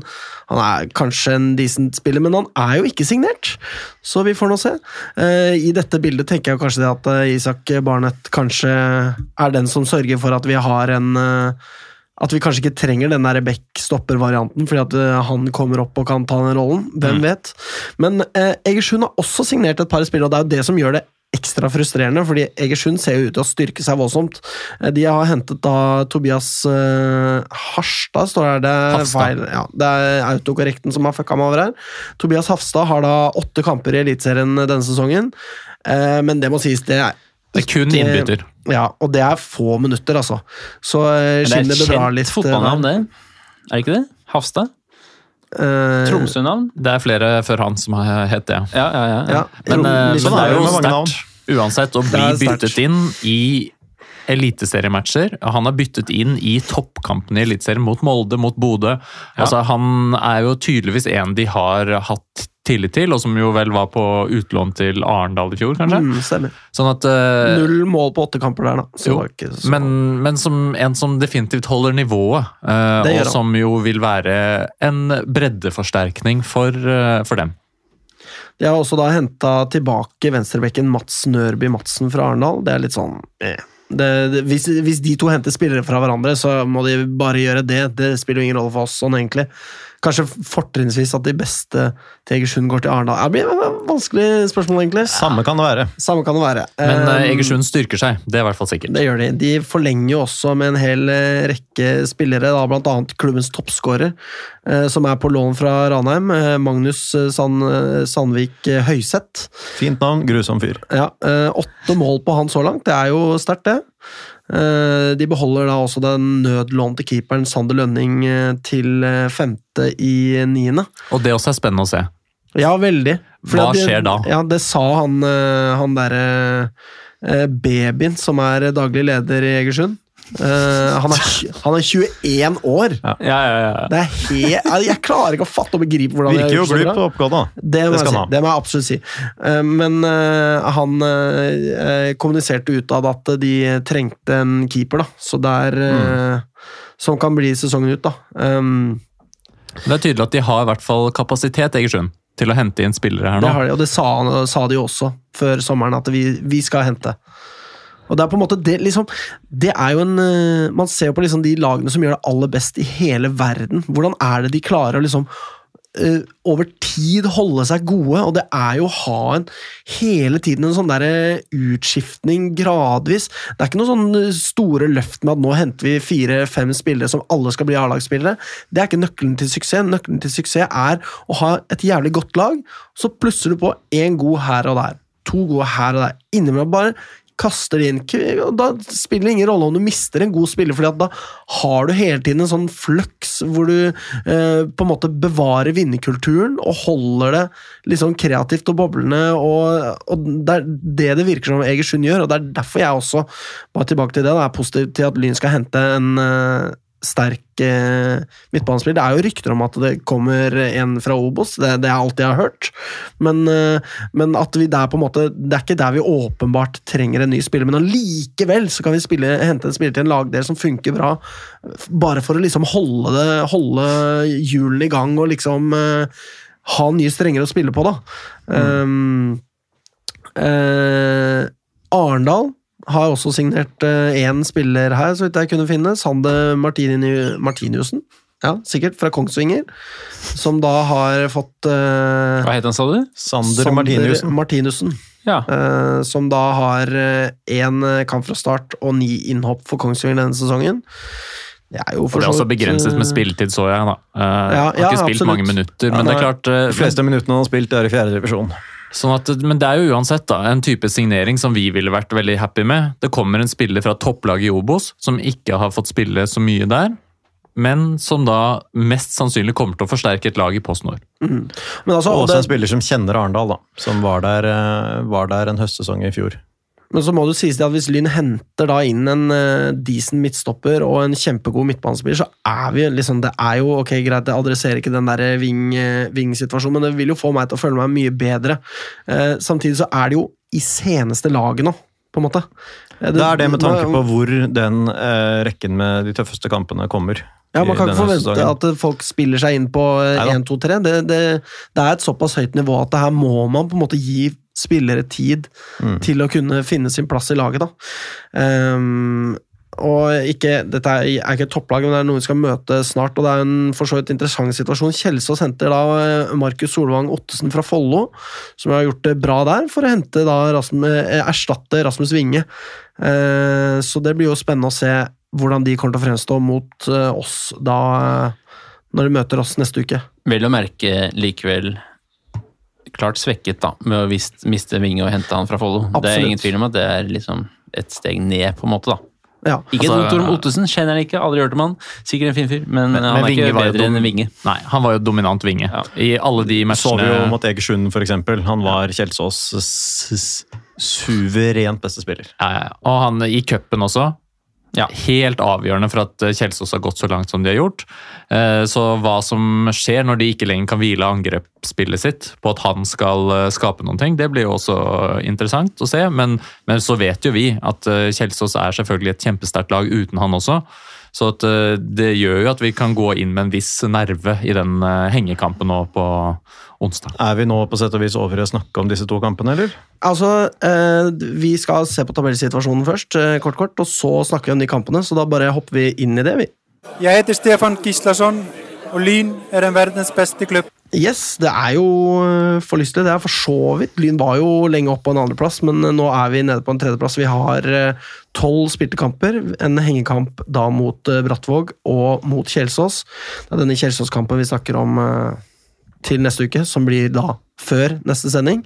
han er kanskje en decent spiller, men han er jo ikke signert. Så vi får nå se. I dette bildet tenker jeg kanskje det at Isak Barnett kanskje er den som sørger for at vi har en At vi kanskje ikke trenger den backstopper-varianten, fordi at eh, han kommer opp og kan ta den rollen. Hvem Mm. vet. Men eh, Egersund har også signert et par spillere, og det er jo det som gjør det ekstra frustrerende, fordi Egersund ser jo ut til å styrke seg voldsomt. Eh, De har hentet da Tobias uh, Harstad, står det. Det er, feil, ja, det er autokorrekten som har fucka meg over her. Tobias Hafstad har da åtte kamper i Eliteserien denne sesongen, uh, men det må sies, det er Det er kun innbytter. Ja, og det er få minutter, altså. Så Men litt. det er et kjent eh, fotballnavn, det. Er det ikke det? Hafstad? Uh, Tromsø-navn? Det er flere før han som har hett det. Ja, ja, ja. Ja, Men, liksom, men det er jo sterkt uansett å bli byttet inn i eliteseriematcher. Han er byttet inn i toppkampen i Eliteserien mot Molde, mot Bodø. Altså, han er jo tydeligvis en de har hatt tillit til, og som jo vel var på utlån til Arendal i fjor, kanskje. Mm, stemmer. Sånn at uh, Null mål på åtte kamper der, da. Så Jo, så- Men, men som en som definitivt holder nivået, uh, og han. som jo vil være en breddeforsterkning for, uh, for dem. De har også da henta tilbake venstrebekken Mats Nørby Madsen fra Arendal. Det er litt sånn eh. det, det, hvis, hvis de to henter spillere fra hverandre, så må de bare gjøre det. Det spiller jo ingen rolle for oss sånn, egentlig. Kanskje fortrinnsvis at de beste til Egersund går til Arendal. Det blir et vanskelig spørsmål, egentlig. Samme kan det være. Samme kan det være. Men Um, Egersund styrker seg, det er i hvert fall sikkert. Det gjør de. De forlenger jo også med en hel eh, rekke spillere, da, annet klubbens toppskårer, uh, som er på lån fra Ranheim. Uh, Magnus Sand, Sandvik Høyseth. Fint navn, grusom fyr. Ja, Åtte mål på han så langt, det er jo sterkt, det. Eh, De beholder da også den nødlånte keeperen Sander Lønning eh, til eh, femte i niende. Og det også er spennende å se. Ja, veldig. Hva det- skjer da? Ja, Det sa han, han derre babyen som er daglig leder i Egersund. Eh, han, er, han er 21 år! Ja, ja, ja. Det jeg, klarer ikke å fatte og begripe hvordan Virker jo på glup bra. og da. Det Det si. det må jeg absolutt si. Eh, Men eh, han kommuniserte utad at de trengte en keeper, da. Så det er eh, Som kan bli sesongen ut, da. Um, Det er tydelig at de har i hvert fall kapasitet, Egersund, til å hente inn spillere her det nå. har de, og det sa, sa de jo også før sommeren, at vi, vi skal hente. Og det er på en måte det, liksom, det er jo en eh, Man ser jo på liksom de lagene som gjør det aller best i hele verden. Hvordan er det de klarer å liksom eh, over tid holde seg gode, og det er jo å ha en hele tiden en sånn der eh, utskiftning gradvis. Det er ikke noe sånn store løft med at nå henter vi fire-fem spillere som alle skal bli A-lagsspillere. Det er ikke nøkkelen til suksess. Nøkkelen til suksess er å ha et jævlig godt lag, så plusser du på én god her og der. To gode her og der. Innimellom bare kaster de inn Da spiller det ingen rolle om du mister en god spiller, fordi da har du hele tiden en sånn flux hvor du eh, på en måte bevarer vinnerkulturen og holder det litt sånn kreativt og boblende. Og, og Det er det det virker som Egersund gjør, og det er derfor jeg også bare tilbake til det, da, er positiv til at Lyn skal hente en eh, sterk eh, midtbanespiller. Det er jo rykter om at det kommer en fra Obos, det, det er alt jeg har hørt. Men, eh, men at vi der på en måte Det er ikke der vi åpenbart trenger en ny spiller, men allikevel så kan vi spille, hente en spiller til en lagdel som funker bra, bare for å liksom holde det Holde hjulene i gang og liksom eh, ha nye strenger å spille på, da. Um, eh, Arendal har også signert én spiller her, så vidt jeg kunne finne. Sande Martini, Martiniussen. Ja, sikkert, fra Kongsvinger. Som da har fått uh, Hva het han, sa du? Sander Sander Martinussen. Ja. Uh, som da har én kamp fra start og ni innhopp for Kongsvinger denne sesongen. Det er jo For det er også begrenset med eh, spilletid, så jeg. da. Uh, Ja, har ja, ikke spilt absolutt. mange minutter, Ja, men det er klart eh, De fleste minuttene han har spilt, er i fjerde divisjon. Sånn at, men det er jo uansett da, en type signering som vi ville vært veldig happy med. Det kommer en spiller fra topplaget i Obos som ikke har fått spille så mye der, men som da mest sannsynlig kommer til å forsterke et lag i PostNord. Mm. Men altså, Og også også en spiller som kjenner Arendal, da. Som var der, eh, var der en høstsesong i fjor. Men så må det sies det at hvis Lyn henter da inn en uh, decent midtstopper og en kjempegod midtbanespiller, så er vi liksom Det er jo ok, greit, det adresserer ikke den der wing-situasjonen, uh, men det vil jo få meg til å føle meg mye bedre. Uh, samtidig så er det jo i seneste laget nå, på en måte. Det, Det er det med tanke på hvor den eh, rekken med de tøffeste kampene kommer. Ja, Man kan ikke forvente sesongen. at folk spiller seg inn på eh, 1, 2, 3. Det, det, det er et såpass høyt nivå at det her må man på en måte gi spillere tid Mm. til å kunne finne sin plass i laget. da. Um, og ikke, dette er, er ikke et topplag, men det er noe vi skal møte snart. og Det er en for så vidt interessant situasjon. Kjelsås henter da eh, Markus Solvang Ottesen fra Follo, som har gjort det bra der, for å hente da Rasmus, eh, erstatte Rasmus Winge. Uh, så det blir jo spennende å se hvordan de kommer til å fremstå mot eh, oss da når de møter oss neste uke. Vel å merke likevel klart svekket da, med å vist, miste Vinge og hente han fra Follo. Det er ingen tvil om at det er liksom et steg ned, på en måte. da. Ja. Ikke Altså, Torm Ottesen, kjenner han ikke, aldri hørt om han. Sikkert en fin fyr, men, Men- han er Vinge ikke bedre enn Vinge. Nei, han var jo dominant vinge. Ja. I alle de Så vi jo matchene mot Egersund, for eksempel. Han var Kjelsås' suverent beste spiller. ja, ja, ja. Og han i cupen også. Ja. Helt avgjørende for at eh, Kjelsås har gått så langt som de har gjort. Eh, Så hva som skjer når de ikke lenger kan hvile angrepsspillet sitt på at han skal eh, skape noen ting, det blir jo også interessant å se. Men, men så vet jo vi at Kjelsås er selvfølgelig et kjempesterkt lag uten han også. Så at eh, det gjør jo at vi kan gå inn med en viss nerve i den eh, hengekampen nå på onsdag. Er vi nå på sett og vis over i å snakke om disse to kampene, eller? Altså, eh, Vi skal se på tabellsituasjonen først, eh, kort, kort, og så snakker vi om de kampene. Så da bare hopper vi inn i det. vi. Jeg heter Stefan Gislason, og Lyn er en verdens beste klubb. Yes, det er jo eh, for lystelig. Det er for så vidt. Lyn var jo lenge oppe på en andreplass, men eh, nå er vi nede på en tredjeplass. Vi har tolv spilte kamper. En hengekamp da mot eh, Brattvåg og mot Kjelsås. Det er denne Kjelsås-kampen vi snakker om eh, til neste uke, som blir da før neste sending.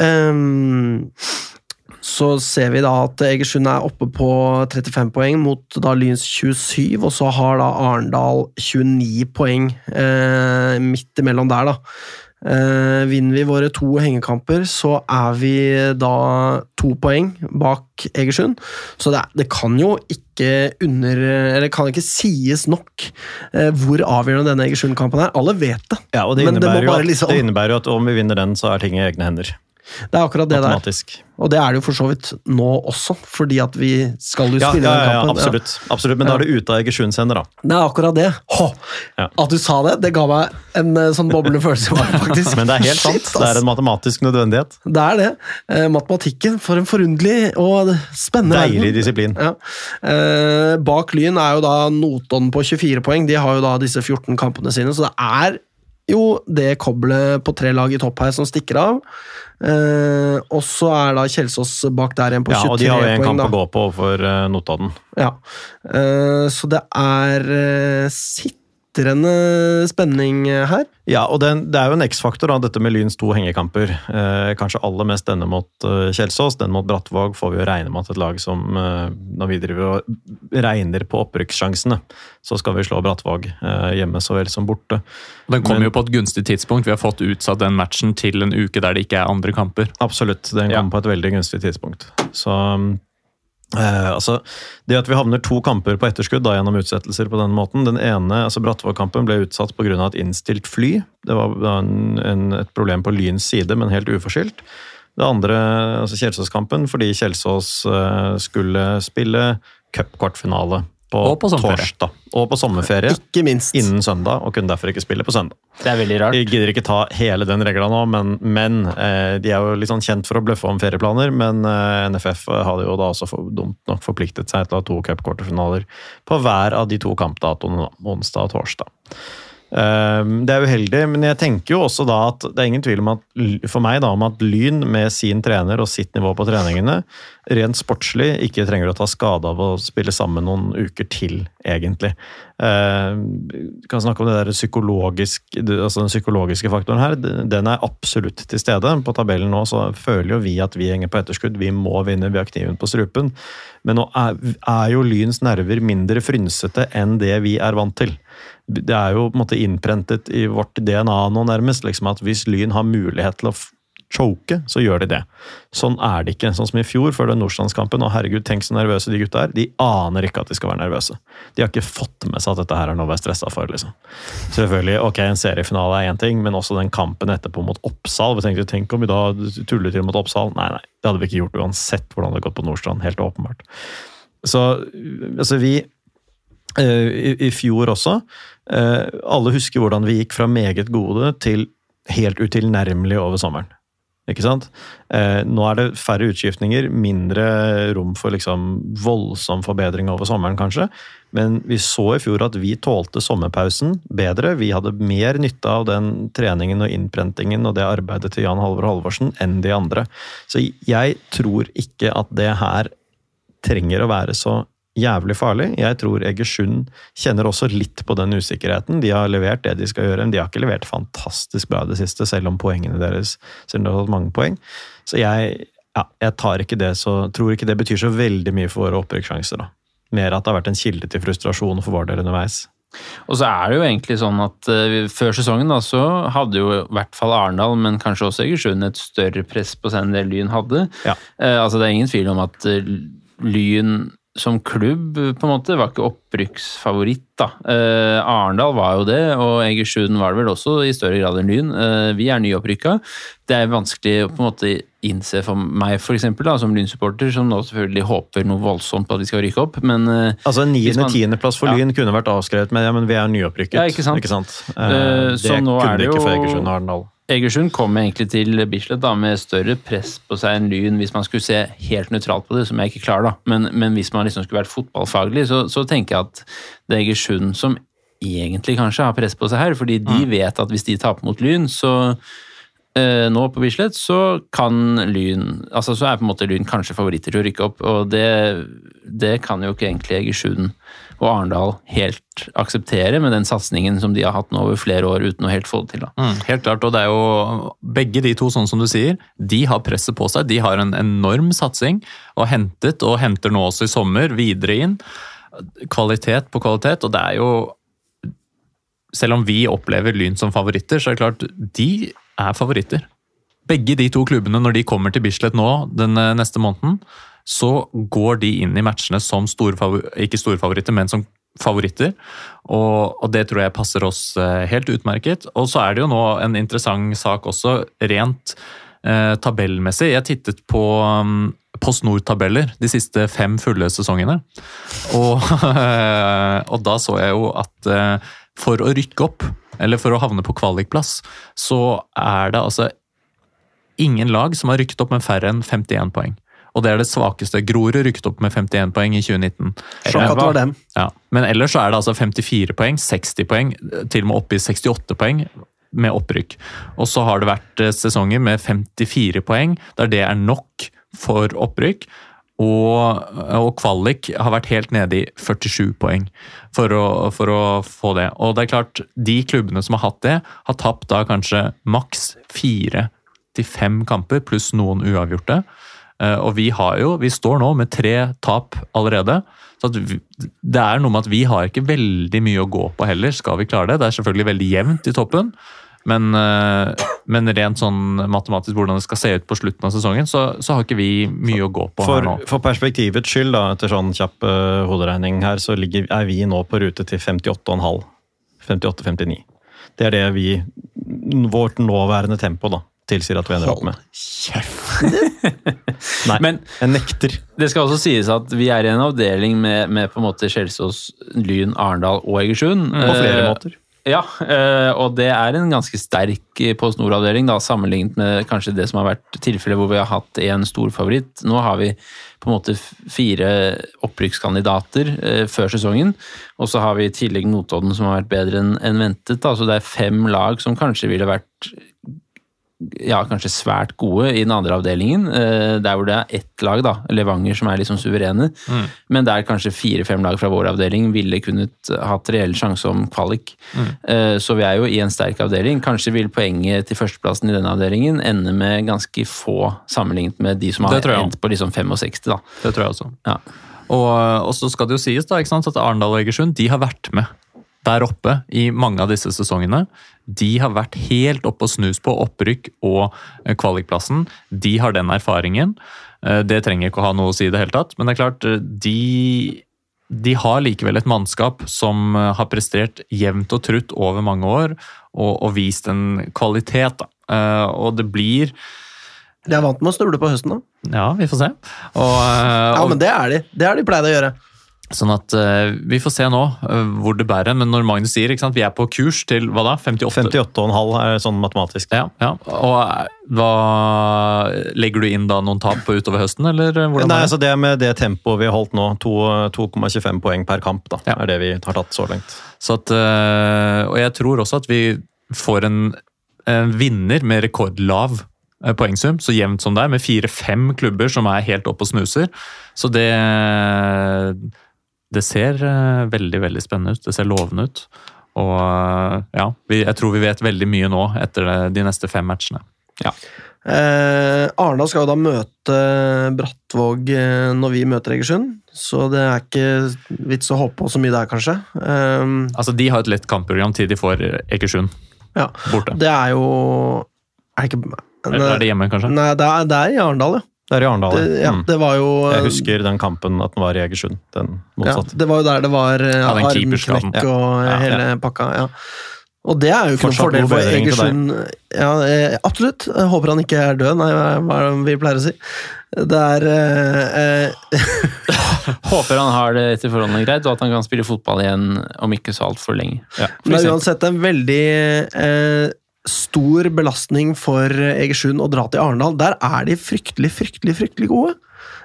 Ehm, så ser vi da at Egersund er oppe på 35 poeng mot da Lyns 27, og så har da Arendal 29 poeng eh, midt imellom der, da. Eh, vinner vi våre to hengekamper, så er vi da to poeng bak Egersund. Så det, det kan jo ikke under Eller kan ikke sies nok eh, hvor avgjørende denne Egersund-kampen er. Alle vet det. Ja, og det innebærer, det jo at, liksom- det innebærer jo at om vi vinner den, så er ting i egne hender. Det er akkurat det der. Og det er det jo for så vidt nå også, fordi at vi skal jo Ja, ja, ja, den kampen. absolutt. absolutt. Men da er det ute av Egersunds hender, da. Det er akkurat det. Hå! Ja. At du sa det, det ga meg en eh, sånn boblende følelse. faktisk. Men det er helt sant. Shit, Det er en matematisk nødvendighet. Det er det. Eh, matematikken, for en forunderlig og spennende Deilig disiplin. Ja. Eh, bak Lyn er jo da Notodden på 24 poeng. De har jo da disse 14 kampene sine, så det er jo det koblet på tre lag i topp her som stikker av. Eh, og så er da Kjelsås bak der igjen på Ja, 23 og de har jo en poeng. kamp å gå på for uh, Notodden. Ja. Eh, så det er eh, sitrende spenning eh, her. Ja, og den, det er jo en X-faktor, dette med Lyns to hengekamper. Eh, kanskje aller mest denne mot eh, Kjelsås. Den mot Brattvåg får vi jo regne med at et lag som eh, Når vi driver og regner på opprykkssjansene, så skal vi slå Brattvåg eh, hjemme så vel som borte. Den kommer jo på et gunstig tidspunkt. Vi har fått utsatt den matchen til en uke der det ikke er andre kamper. Absolutt. Den Ja. kommer på et veldig gunstig tidspunkt. Så eh, altså, Det at vi havner to kamper på etterskudd da, gjennom utsettelser på den måten Den ene, altså Brattvåg-kampen, ble utsatt pga. et innstilt fly. Det var en, en, et problem på Lyns side, men helt uforskyldt. Det andre, altså Kjelsås-kampen, fordi Kjelsås eh, skulle spille cupkvartfinale på, Og på torsdag. Og på sommerferie Ikke minst. innen søndag, og kunne derfor ikke spille på søndag. Det er veldig rart. Jeg gidder ikke ta hele den regla nå, men, men eh, de er jo litt sånn kjent for å bløffe om ferieplaner. Men eh, NFF hadde jo da også for, dumt nok forpliktet seg til å ha to cupkvarterfinaler på hver av de to kampdatoene, da, onsdag og torsdag. Eh, det er uheldig, men jeg tenker jo også da at det er ingen tvil om at, for meg da, om at Lyn med sin trener og sitt nivå på treningene rent sportslig ikke trenger å ta skade av å spille sammen noen uker til, egentlig. Eh, vi kan snakke om det der psykologisk, altså den psykologiske faktoren her. Den er absolutt til stede. På tabellen nå så føler jo vi at vi henger på etterskudd. Vi må vinne, vi har kniven på strupen. Men nå er, er jo Lyns nerver mindre frynsete enn det vi er vant til. Det er jo på en måte innprentet i vårt DNA nå, nærmest, liksom at hvis Lyn har mulighet til å choke, så gjør de det. Sånn er det ikke. Sånn som i fjor, før den Nordstrandskampen. Og herregud, tenk så nervøse de gutta er. De aner ikke at de skal være nervøse. De har ikke fått med seg at dette her er noe å være stressa for. liksom. Selvfølgelig, ok, En seriefinale er én ting, men også den kampen etterpå mot Oppsal. Vi tenkte, Tenk om vi da tuller til mot Oppsal. Nei, nei, det hadde vi ikke gjort uansett hvordan det hadde gått på Nordstrand. Helt åpenbart. Så altså, vi eh, i, I fjor også. Eh, alle husker hvordan vi gikk fra meget gode til helt utilnærmelig over sommeren. Ikke sant? Eh, nå er det færre utskiftninger, mindre rom for liksom voldsom forbedring over sommeren, kanskje. Men vi så i fjor at vi tålte sommerpausen bedre. Vi hadde mer nytte av den treningen og innprentingen og det arbeidet til Jan Halvor Halvorsen enn de andre. Så jeg tror ikke at det her trenger å være så jævlig farlig. Jeg tror Egersund kjenner også litt på den usikkerheten. De har levert det de skal gjøre, men de har ikke levert fantastisk bra i det siste, selv om poengene deres selv om de har hatt mange poeng. Så jeg, ja, jeg tar ikke det så, tror ikke det betyr så veldig mye for våre opprykkssjanser. Mer at det har vært en kilde til frustrasjon for vår del underveis. Og så er det jo egentlig sånn at uh, før sesongen da, så hadde jo i hvert fall Arendal, men kanskje også Egersund, et større press på seg enn det Lyn hadde. Ja. Uh, altså Det er ingen tvil om at uh, Lyn som klubb på en måte var ikke opprykksfavoritt. da. Eh, Arendal var jo det, og Egersund var det vel også i større grad enn Lyn. Eh, vi er nyopprykka. Det er vanskelig å på en måte innse for meg, for eksempel, da, som Lyn-supporter, som nå selvfølgelig håper noe voldsomt på at vi skal rykke opp, men eh, Altså En niende-tiendeplass for Ja. Lyn kunne vært avskrevet med ja, men vi er nyopprykket. Ja, ikke sant? Eh, Eh, det så nå kunne er det jo, ikke for Egersund og Arendal. Egersund kom egentlig til Bislett da, med større press på seg enn Lyn, hvis man skulle se helt nøytralt på det, som jeg ikke klarer, da. Men, men hvis man liksom skulle vært fotballfaglig, så, så tenker jeg at det er Egersund som egentlig kanskje har press på seg her, fordi de vet at hvis de taper mot Lyn, så eh, nå på Bislett, så kan Lyn altså Så er på en måte Lyn kanskje favoritter til å rykke opp, og det, det kan jo ikke egentlig Egersund og Arendal helt akseptere med den satsingen som de har hatt nå over flere år uten å helt få det til. Mm, helt klart, og det er jo begge de to, sånn som du sier, de har presset på seg. De har en enorm satsing, og hentet, og henter nå også i sommer, videre inn. Kvalitet på kvalitet, og det er jo Selv om vi opplever Lyn som favoritter, så er det klart, de er favoritter. Begge de to klubbene, når de kommer til Bislett nå den eh, neste måneden, så går de inn i matchene som store ikke store favoritter, men som favoritter. Og, og det tror jeg passer oss eh, helt utmerket. Og så er det jo nå en interessant sak også, rent eh, tabellmessig. Jeg tittet på um, Post Nord-tabeller de siste fem fulle sesongene. Og, og da så jeg jo at eh, for å rykke opp, eller for å havne på kvalikplass, så er det altså ingen lag som har rykket opp med færre enn 51 poeng. Og det er det svakeste. Grorud rykket opp med 51 poeng i 2019. Sjokk at det var dem. Ja, Men ellers så er det altså 54 poeng, 60 poeng, til og med oppe i 68 poeng med opprykk. Og så har det vært eh, sesonger med 54 poeng, der det er nok for opprykk. Og, og kvalik har vært helt nede i 47 poeng for å, for å få det. Og det er klart, de klubbene som har hatt det, har tapt da kanskje maks fire til fem kamper, pluss noen uavgjorte. Eh, Og vi har jo, vi står nå med tre tap allerede. Så det er noe med at vi har ikke veldig mye å gå på heller, skal vi klare det. Det er selvfølgelig veldig jevnt i toppen, men, eh, men rent sånn matematisk hvordan det skal se ut på slutten av sesongen, så, så har ikke vi mye å gå på her nå. for perspektivets skyld, da, etter sånn kjapp uh, hoderegning her, så ligger, er vi nå på rute til 58,5. 58-59. Det er det vi Vårt nåværende tempo da, tilsier at vi ender opp med. Nei, Men jeg nekter. det skal også sies at vi er i en avdeling med, med på en måte Kjelsås, Lyn, Arendal og Egersund. På flere Eh, måter. Ja, eh, og det er en ganske sterk eh, Post Nord-avdeling, sammenlignet med kanskje det som har vært tilfellet hvor vi har hatt en stor favoritt. Nå har vi på en måte fire opprykkskandidater før sesongen, og så har vi i tillegg Notodden som har vært bedre enn enn ventet. Da. Så det er fem lag som kanskje ville vært ja, kanskje svært gode i den andre avdelingen, eh, der hvor det er ett lag, da, Levanger, som er liksom suverene. Men der kanskje fire-fem lag fra vår avdeling ville kunnet hatt reell sjanse om kvalik. Mm. Så vi er jo i en sterk avdeling. Kanskje vil poenget til førsteplassen i denne avdelingen ende med ganske få sammenlignet med de som har endt på liksom 65, da. Det tror jeg også. Ja. Og, og så skal det jo sies da, ikke sant, at Arendal og Egersund de har vært med der oppe i mange av disse sesongene. De har vært helt oppe og snus på opprykk og eh, kvalikplassen. De har den erfaringen. Eh, Det trenger ikke å ha noe å si i det hele tatt, men det er klart, eh, de, de har likevel et mannskap som har prestert jevnt og trutt over mange år, og, og vist en kvalitet. Eh, Og det blir De er vant med å snuble på høsten, da. Ja, vi får se. Og, uh, Ja, men det er de. Det har de pleid å gjøre. Sånn at uh, Vi får se nå uh, hvor det bærer. Men når Magnus sier ikke sant, vi er på kurs til hva da? 58? 58,5 er sånn matematisk. Ja, ja. Og eh, hva Legger du inn da noen tap på utover høsten, eller hvordan Nei, er det? altså det med det tempoet vi har holdt nå, 2,25 poeng per kamp, da, Ja. er det vi har tatt så langt. Så at, uh, og jeg tror også at vi får en, en vinner med rekordlav poengsum, så jevnt som det er, med fire-fem klubber som er helt oppe og snuser. Så det Det ser eh, veldig, veldig spennende ut. Det ser lovende ut. Og eh, ja, vi, jeg tror vi vet veldig mye nå etter de neste fem matchene. Eh, Arendal skal jo da møte Brattvåg eh, når vi møter Egersund, så det er ikke vits å håpe på så mye der, kanskje. Eh, Altså, De har et lett kampprogram til de får Egersund ja. borte. Det er jo Er det ikke Eller er det hjemme, kanskje? Nei, det er, det er i Arendal, ja. Det er i Arendal. Det, ja. Mm. Det var jo Jeg husker den kampen at den var i Egersund. Den ja. Det var jo der det var eh, Ja, armknekk og Ja, hele pakka. ja. Og det er jo ikke noen fordel for. Egersund. Ja, eh, absolutt. Jeg håper han ikke er død, nei, hva er det vi pleier å si? Det er eh, eh, Håper han har det etter forholdene greit, og at han kan spille fotball igjen om ikke så altfor lenge. Ja. Men det er uansett en veldig eh, stor belastning for Egersund å dra til Arendal. Der er de fryktelig, fryktelig, fryktelig gode.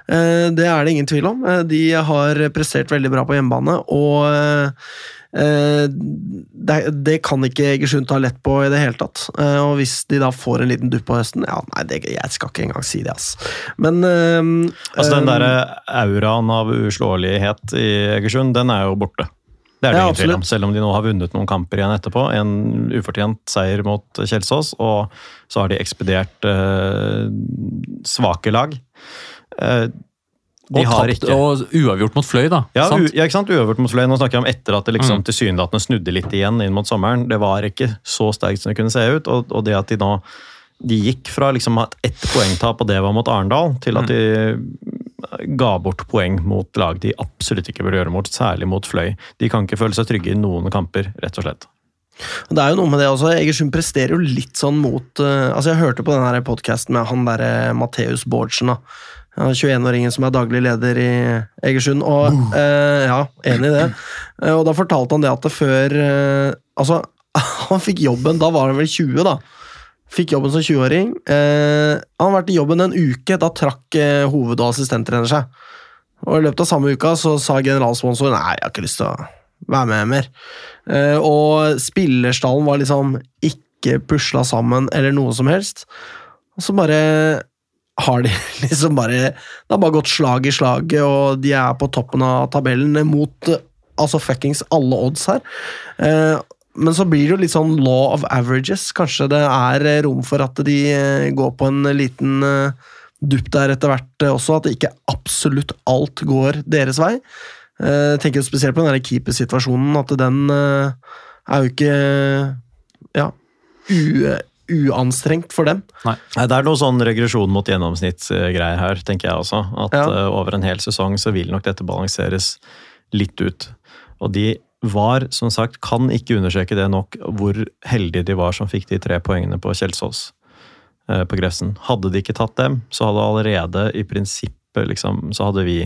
Eh, det er det ingen tvil om. Eh, de har prestert veldig bra på hjemmebane, og eh, det, det kan ikke Egersund ta lett på i det hele tatt. Og hvis de da får en liten dupp på høsten Ja, nei, det, jeg skal ikke engang si det, ass. Men Altså Den derre der auraen av uslåelighet i Egersund, den er jo borte. Det er det Ja, ingen tvil om, selv om de nå har vunnet noen kamper igjen etterpå. En ufortjent seier mot Kjelsås, og så har de ekspedert eh, svake lag. Eh, de og, har tapt, ikke og uavgjort mot Fløy, da. ja, ja, ikke sant? uavgjort mot Fløy. Nå snakker jeg om etter at det liksom Mm. tilsynelatende snudde litt igjen inn mot sommeren. Det var ikke så sterkt som det kunne se ut. Og, og det at de nå de gikk fra liksom at ett poengtap, og det var mot Arendal, til at de ga bort poeng mot lag de absolutt ikke burde gjøre mot, særlig mot Fløy. De kan ikke føle seg trygge i noen kamper, rett og slett. Det er jo noe med det også. Egersund presterer jo litt sånn mot uh, Altså, jeg hørte på den podkasten med han derre Matheus Bårdsen, da. Ja, 21-åringen som er daglig leder i Egersund. Og eh, ja, enig i det. Eh, og da fortalte han det at det før eh, Altså, han fikk jobben, da var han vel 20, da. Fikk jobben som 20-åring. Eh, han har vært i jobben en uke, da trakk eh, hoved- og assistenttrener seg. Og i løpet av samme uka så sa generalsponsoren nei, jeg har ikke lyst til å være med mer. Eh, og spillerstallen var liksom ikke pusla sammen eller noe som helst. Og så bare har de liksom bare Det har bare gått slag i slaget, og de er på toppen av tabellen mot eh, altså fuckings alle odds her. Eh, men så blir det jo litt sånn law of averages. Kanskje det er eh, rom for at de eh, går på en liten eh, dupp der etter hvert også, at ikke absolutt alt går deres vei. Eh, Jeg tenker spesielt på den keepersituasjonen, at den er jo ikke ja, u, uanstrengt for dem. Nei, Det er noe sånn regresjon mot gjennomsnittsgreier her, tenker jeg også. At Ja. over en hel sesong så vil nok dette balanseres litt ut. Og de var, som sagt, kan ikke understreke det nok, hvor heldige de var som fikk de tre poengene på Kjelsås eh, på Grefsen. Hadde de ikke tatt dem, så hadde allerede i prinsippet liksom, så hadde vi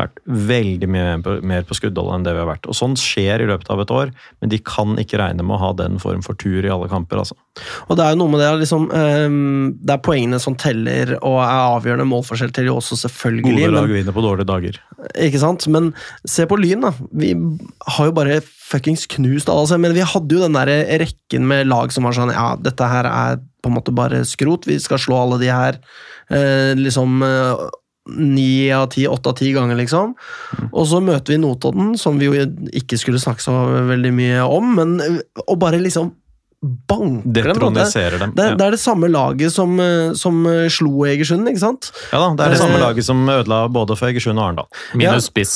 vært veldig mye på, mer på skuddhold enn det vi har vært. Og sånn skjer i løpet av et år, men de kan ikke regne med å ha den form for tur i alle kamper, altså. Og det er jo noe med det liksom, ehm, Det er poengene som teller og er avgjørende. Målforskjell til jo også, selvfølgelig. Gode lag vinner på dårlige dager. Ikke sant? Men se på Lyn, da. Vi har jo bare fuckings knust alle. Altså. Men vi hadde jo den der rekken med lag som var sånn Ja, dette her er på en måte bare skrot. Vi skal slå alle de her eh, liksom eh, ni av ti, åtte av ti ganger, liksom. Og så møter vi Notodden, som vi jo ikke skulle snakke så veldig mye om, men å bare liksom banker dem. Det, dem. det, ja. det er det samme laget som, eh, som eh, slo Egersund, ikke sant? ja da, det er det samme Eh, laget som ødela både for Egersund og Arendal. Minus spiss.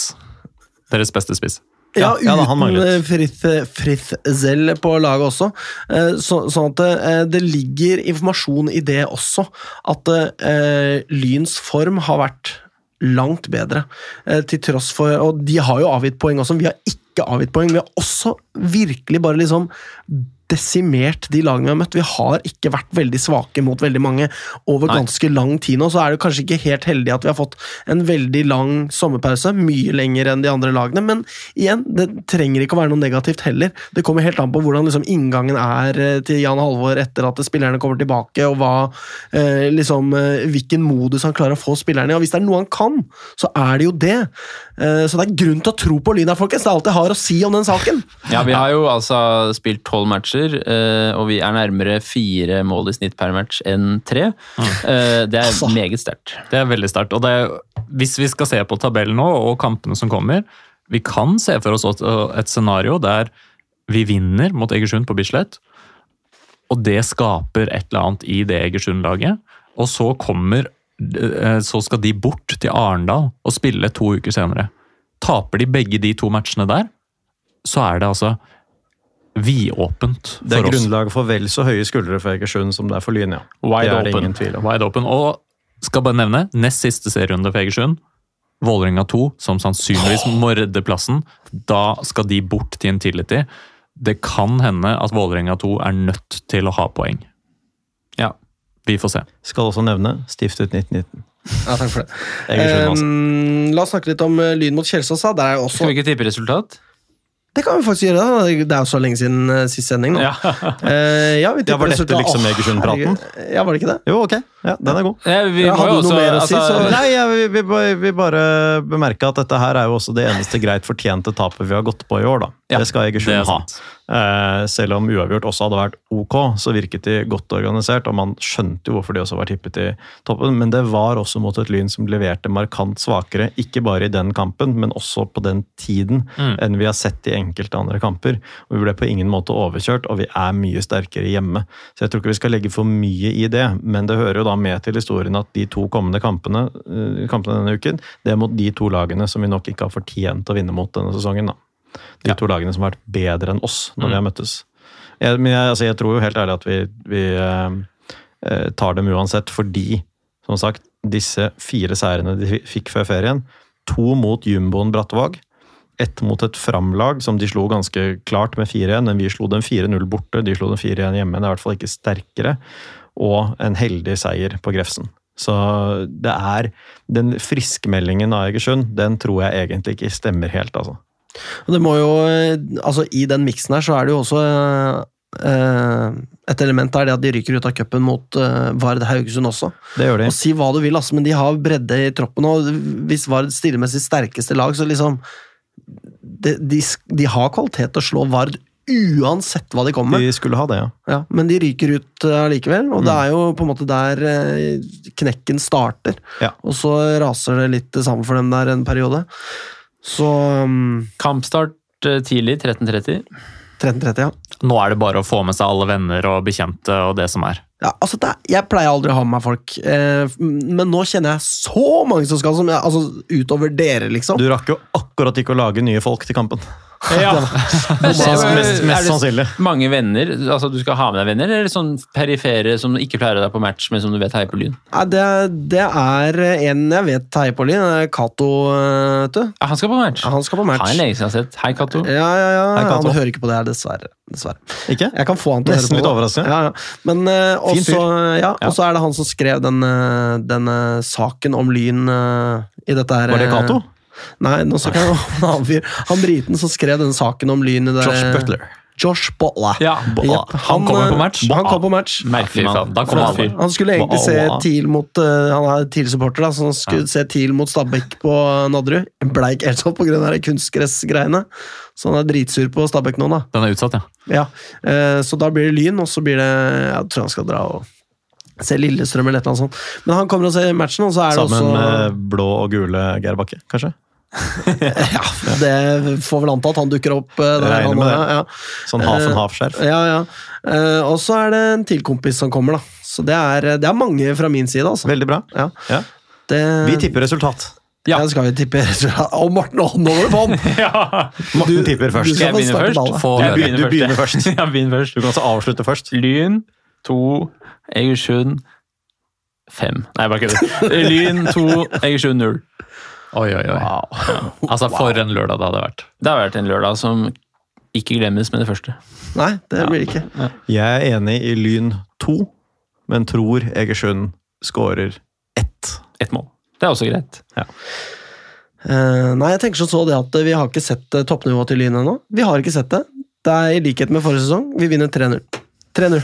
Deres beste spiss. Ja, Ja, uten eh, Frith, Zell på laget også. Eh, Så, sånn at det, det ligger informasjon i det også. At eh, Lyns form har vært langt bedre. Eh, til tross for Og de har jo avgitt poeng også. Vi har ikke avgitt poeng. Vi har også virkelig bare liksom desimert de lagene vi har møtt. Vi har ikke vært veldig svake mot veldig mange over Nei. ganske lang tid nå. Så er det kanskje ikke helt heldig at vi har fått en veldig lang sommerpause, mye lenger enn de andre lagene. Men igjen, det trenger ikke å være noe negativt heller. Det kommer helt an på hvordan liksom, inngangen er eh, til Jan Halvor etter at spillerne kommer tilbake, og hva, eh, liksom, eh, hvilken modus han klarer å få spillerne i. Og hvis det er noe han kan, så er det jo det. Eh, så det er grunn til å tro på Lyn her, folkens. Det er alt jeg har å si om den saken. Ja, Vi har jo altså spilt tolv matcher, eh, og vi er nærmere fire mål i snitt per match enn tre. Eh, Det er Altså. meget sterkt. Det er veldig sterkt. Og det er, hvis vi skal se på tabellen nå, og kampene som kommer Vi kan se for oss et scenario der vi vinner mot Egersund på Bislett, og det skaper et eller annet i det Egersund-laget. Og så kommer eh, Så skal de bort til Arendal og spille to uker senere. Taper de begge de to matchene der, så er det altså vidåpent Det er for oss. grunnlag for vel så høye skuldre for Egersund som det er for Lyn, ja. Wide det er det open. ingen tvil om. Wide open. Og skal bare nevne, nest siste serierunde for Egersund. Vålerenga 2, som sannsynligvis må redde plassen. Da skal de bort til Intility. Det kan hende at Vålerenga 2 er nødt til å ha poeng. Ja. Vi får se. Skal også nevne stiftet 1919. Ja, takk for det. Eh, la oss snakke litt om eh, Lyn mot Kjelsås. Der er jo også Skal vi ikke tippe resultat? Det kan vi faktisk gjøre. da. Det er jo så lenge siden uh, sist sending nå. Ja. Uh, ja, vi Ja, var dette liksom Egersund-praten? Ja, var det ikke det? Jo, ok. Ja, den er god. Ja, vi Ja, må hadde jo du noe også, mer å si, altså, så- Nei, jeg vi, vi, bare- bemerke at dette her er jo også det eneste greit fortjente tapet vi har gått på i år. da. Ja, det skal Egersund er ha. sant. Eh, selv om uavgjort også hadde vært ok, så virket de godt organisert, og man skjønte jo hvorfor de også var tippet i toppen. Men det var også mot et Lyn som leverte markant svakere, ikke bare i den kampen, men også på den tiden Mm. enn vi har sett i enkelte andre kamper. Og Vi ble på ingen måte overkjørt, og vi er mye sterkere hjemme. Så jeg tror ikke vi skal legge for mye i det, men det hører jo da med til historien at de to kommende kampene, eh, kampene denne uken, det er mot de to lagene som vi nok ikke har fortjent å vinne mot denne sesongen. da. De Ja. to lagene som har vært bedre enn oss når Mm. vi har møttes. Jeg, men jeg, altså jeg tror jo helt ærlig at vi, vi eh, eh, tar dem uansett, fordi som sagt, disse fire seirene de fikk før ferien, to mot jumboen Brattevåg, ett mot et framlag som de slo ganske klart med 4-1, men vi slo dem 4-0 borte, de slo dem 4-1 hjemme, det er i hvert fall ikke sterkere, og en heldig seier på Grefsen. Så det er Den friskmeldingen av Egersund, den tror jeg egentlig ikke stemmer helt, altså. Og det må jo, eh, altså I den miksen her så er det jo også eh, et element der det at de ryker ut av cupen mot eh, Vard Haugesund også. Det gjør de. Og Si hva du vil, altså, men de har bredde i troppen. og Hvis Vard stiller med sitt sterkeste lag, så liksom De, de, de har kvalitet til å slå Vard uansett hva de kommer med. De skulle ha det, ja. Ja, men de ryker ut allikevel, og det Mm. er jo på en måte der eh, knekken starter. Ja. Og så raser det litt sammen for dem der en periode. Så um, Kampstart eh, tidlig, 13.30. 13.30, ja. Nå er det bare å få med seg alle venner og bekjente og det som er. ja altså det, er- jeg pleier aldri å ha med meg folk, eh, men nå kjenner jeg så mange som skal, som jeg, altså utover dere, liksom. Du rakk jo akkurat ikke å lage nye folk til kampen. Ja. Mest, mest, Er sannsynlig. Mange venner? altså Du skal ha med deg venner, eller sånn perifere som ikke pleier deg på match, men som du vet heier på Lyn? Ja, det, det er en jeg vet heier på Lyn, det Cato, eh, vet du. Ja, han skal på match. Ja, Han skal på match. Han er lenge siden jeg har sett. Hei, Cato. Ja, ja, ja. Hei, Cato. Han hører ikke på det her, dessverre. dessverre. Ikke? Jeg kan få han til å høre på litt det. overraskende. Ja, ja. Men Fin også, ja, Ja. og så er det han som skrev den, eh, den saken om Lyn uh, i dette her Var det Cato? Nei, nå snakker jeg en annen fyr. Han briten som skrev denne saken om Lyn i det Josh Butler. Josh Butler. Ja, Jepp. Han kommer på match? Han kom på match. Merkelig kommer Flott Han skulle egentlig se TIL mot eh, Han er TIL-supporter, da, så han skulle se TIL mot Stabæk på Nadderud. Ble ikke helt sånn pga. kunstgressgreiene. Så han er dritsur på Stabæk nå, da. Den er utsatt, ja. Ja, eh, Så da blir det Lyn, og så blir det Jeg tror han skal dra og se Lillestrøm eller et eller annet sånt. Men han kommer og ser matchen, og så er det Sammen med blå og gule Geir Bakke, kanskje? Ja, det får vel anta at han dukker opp eh, der. Regner Han, med det. ja, Sånn half and half-skjerf. ja, ja. Eh, og så er det en til kompis som kommer, da. Så det er, det er mange fra min side, altså. Veldig bra. Ja. Ja. Det, Vi tipper resultat. Ja. skal vi tippe resultat. Og Morten, du på den! Morten tipper du først. skal jeg begynne først? ballet. Få Jeg begynner- du begynner først. Jeg begynner først. Du kan også avslutte først. Lyn 2, Egersund 5. Nei, bare kødder. Lyn 2, Egersund 0. Oi, oi, oi. Altså, for en lørdag det hadde vært. Det har vært en lørdag som ikke glemmes med det første. Nei, det blir det ikke. Jeg er enig i Lyn 2, men tror Egersund skårer ett. Ett mål. Det er også greit. Eh, nei, jeg tenker så det at vi har ikke sett eh, toppnivået til Lyn ennå. Vi har ikke sett det. Det er i likhet med forrige sesong. Vi vinner 3-0. 3-0.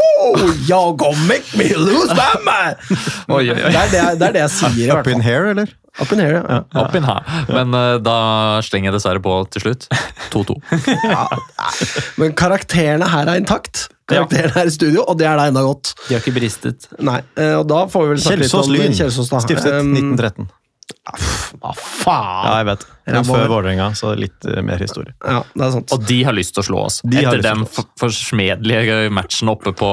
Oh, y'all gonna make me lose my mind! Oi, oi, oi. Det er det, det er det jeg sier, i hvert Up in here, eller? Up in here, ja. Opp inn her. Men uh, da slenger jeg dessverre på til slutt. 2-2. Men karakterene her er intakt. Karakterene her i studio, og det er da enda godt. De har ikke bristet. Nei, eh, og da får vi vel snakke litt Kjelsås om Lyn. Kjelsås, da. Stiftet Um, 1913. Hva faen? Ja, jeg vet. Men før. Vålerenga, så litt eh, mer historie. Ja, det er sant. Og de har lyst til å slå oss. De Etter den forsmedelige matchen oppe på,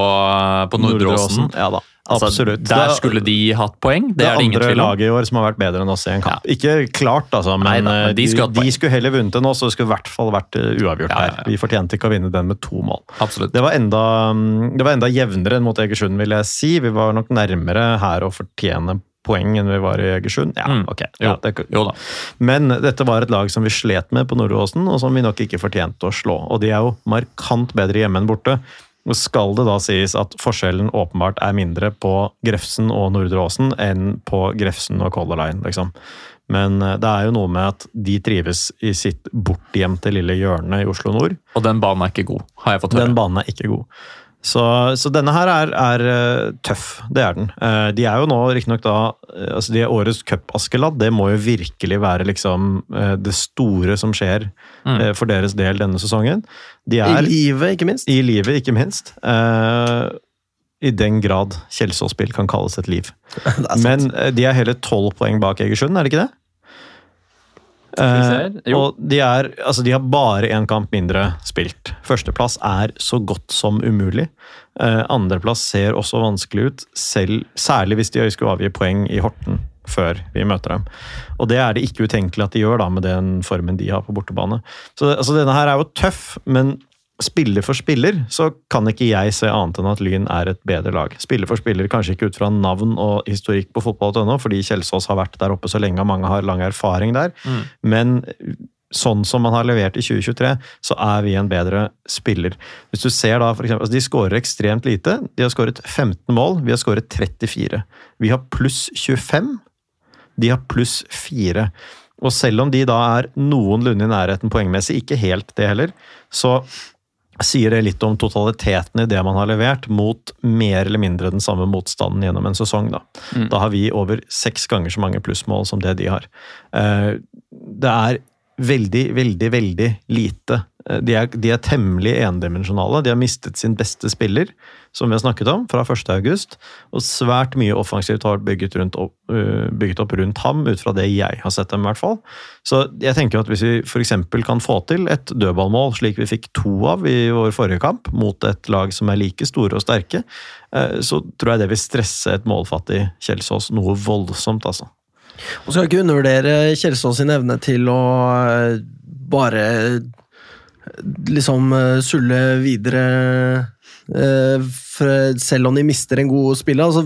på Nordre Åsen. Ja da, Altså, absolutt. der er- skulle de hatt poeng. Det, det er det ingen andre tvil om. laget i år som har vært bedre enn oss i en kamp. Ikke klart, altså, men, Neida, men eh, de skulle de, skulle heller vunnet enn oss, og det skulle i hvert fall vært eh, uavgjort Ja, ja, ja. her. Vi fortjente ikke å vinne den med to mål. Absolutt. Det var, enda, mm, det var enda jevnere enn mot Egersund, vil jeg si. Vi var nok nærmere her å fortjene poeng enn vi var i Egersund. Ja, Mm. ok. Jo. Ja, det, Jo da. men dette var et lag som vi slet med på Nordåsen, og som vi nok ikke fortjente å slå. Og de er jo markant bedre hjemme enn borte. Skal det da sies at forskjellen åpenbart er mindre på Grefsen og Nordre Åsen enn på Grefsen og Color Line, liksom. Men eh, det er jo noe med at de trives i sitt bortgjemte lille hjørne i Oslo nord. Og den banen er ikke god, har jeg fått høre. Den banen er ikke god. Så, så denne her er, er eh, tøff, det er den. Eh, De er jo nå riktignok da altså De er årets cup-Askeladd. Det må jo virkelig være liksom det store som skjer Mm. eh, for deres del denne sesongen. De I er livet, ikke minst. i livet, ikke minst. Uh, I den grad Kjelsås-spill kan kalles et liv. Men eh, de er hele tolv poeng bak Egersund, er det ikke det? Eh, og de, er, altså de har bare én kamp mindre spilt. Førsteplass er så godt som umulig. Eh, Andreplass ser også vanskelig ut, selv, særlig hvis de skulle avgi poeng i Horten før vi møter dem. Og det er det ikke utenkelig at de gjør da med den formen de har på bortebane. Så altså, denne her er jo tøff, men spiller for spiller så kan ikke jeg se annet enn at Lyn er et bedre lag. Spiller for spiller, kanskje ikke ut fra navn og historikk på fotball.no, fordi Kjelsås har vært der oppe så lenge og mange har lang erfaring der. Mm. Men sånn som man har levert i 2023, så er vi en bedre spiller. Hvis du ser da, for eksempel, altså De skårer ekstremt lite. De har skåret 15 mål, vi har skåret 34. Vi har pluss 25. De har pluss fire. Og selv om de da er noenlunde i nærheten poengmessig, ikke helt det heller, så sier det litt om totaliteten i det man har levert, mot mer eller mindre den samme motstanden gjennom en sesong. Da, Mm. da har vi over seks ganger så mange plussmål som det de har. Eh, Det er veldig, veldig, veldig lite. Eh, De er, de er temmelig endimensjonale. De har mistet sin beste spiller, som vi har snakket om, fra 1. august. Og svært mye offensivt har bygget, opp- øh, bygget opp rundt ham, ut fra det jeg har sett dem, i hvert fall. Så jeg tenker at hvis vi f.eks. kan få til et dødballmål, slik vi fikk to av i vår forrige kamp, mot et lag som er like store og sterke, eh, så tror jeg det vil stresse et målfattig Kjelsås noe voldsomt, altså. Og skal ikke undervurdere Kjelsås sin evne til å eh, bare liksom sulle videre selv om de mister en god spiller. Altså,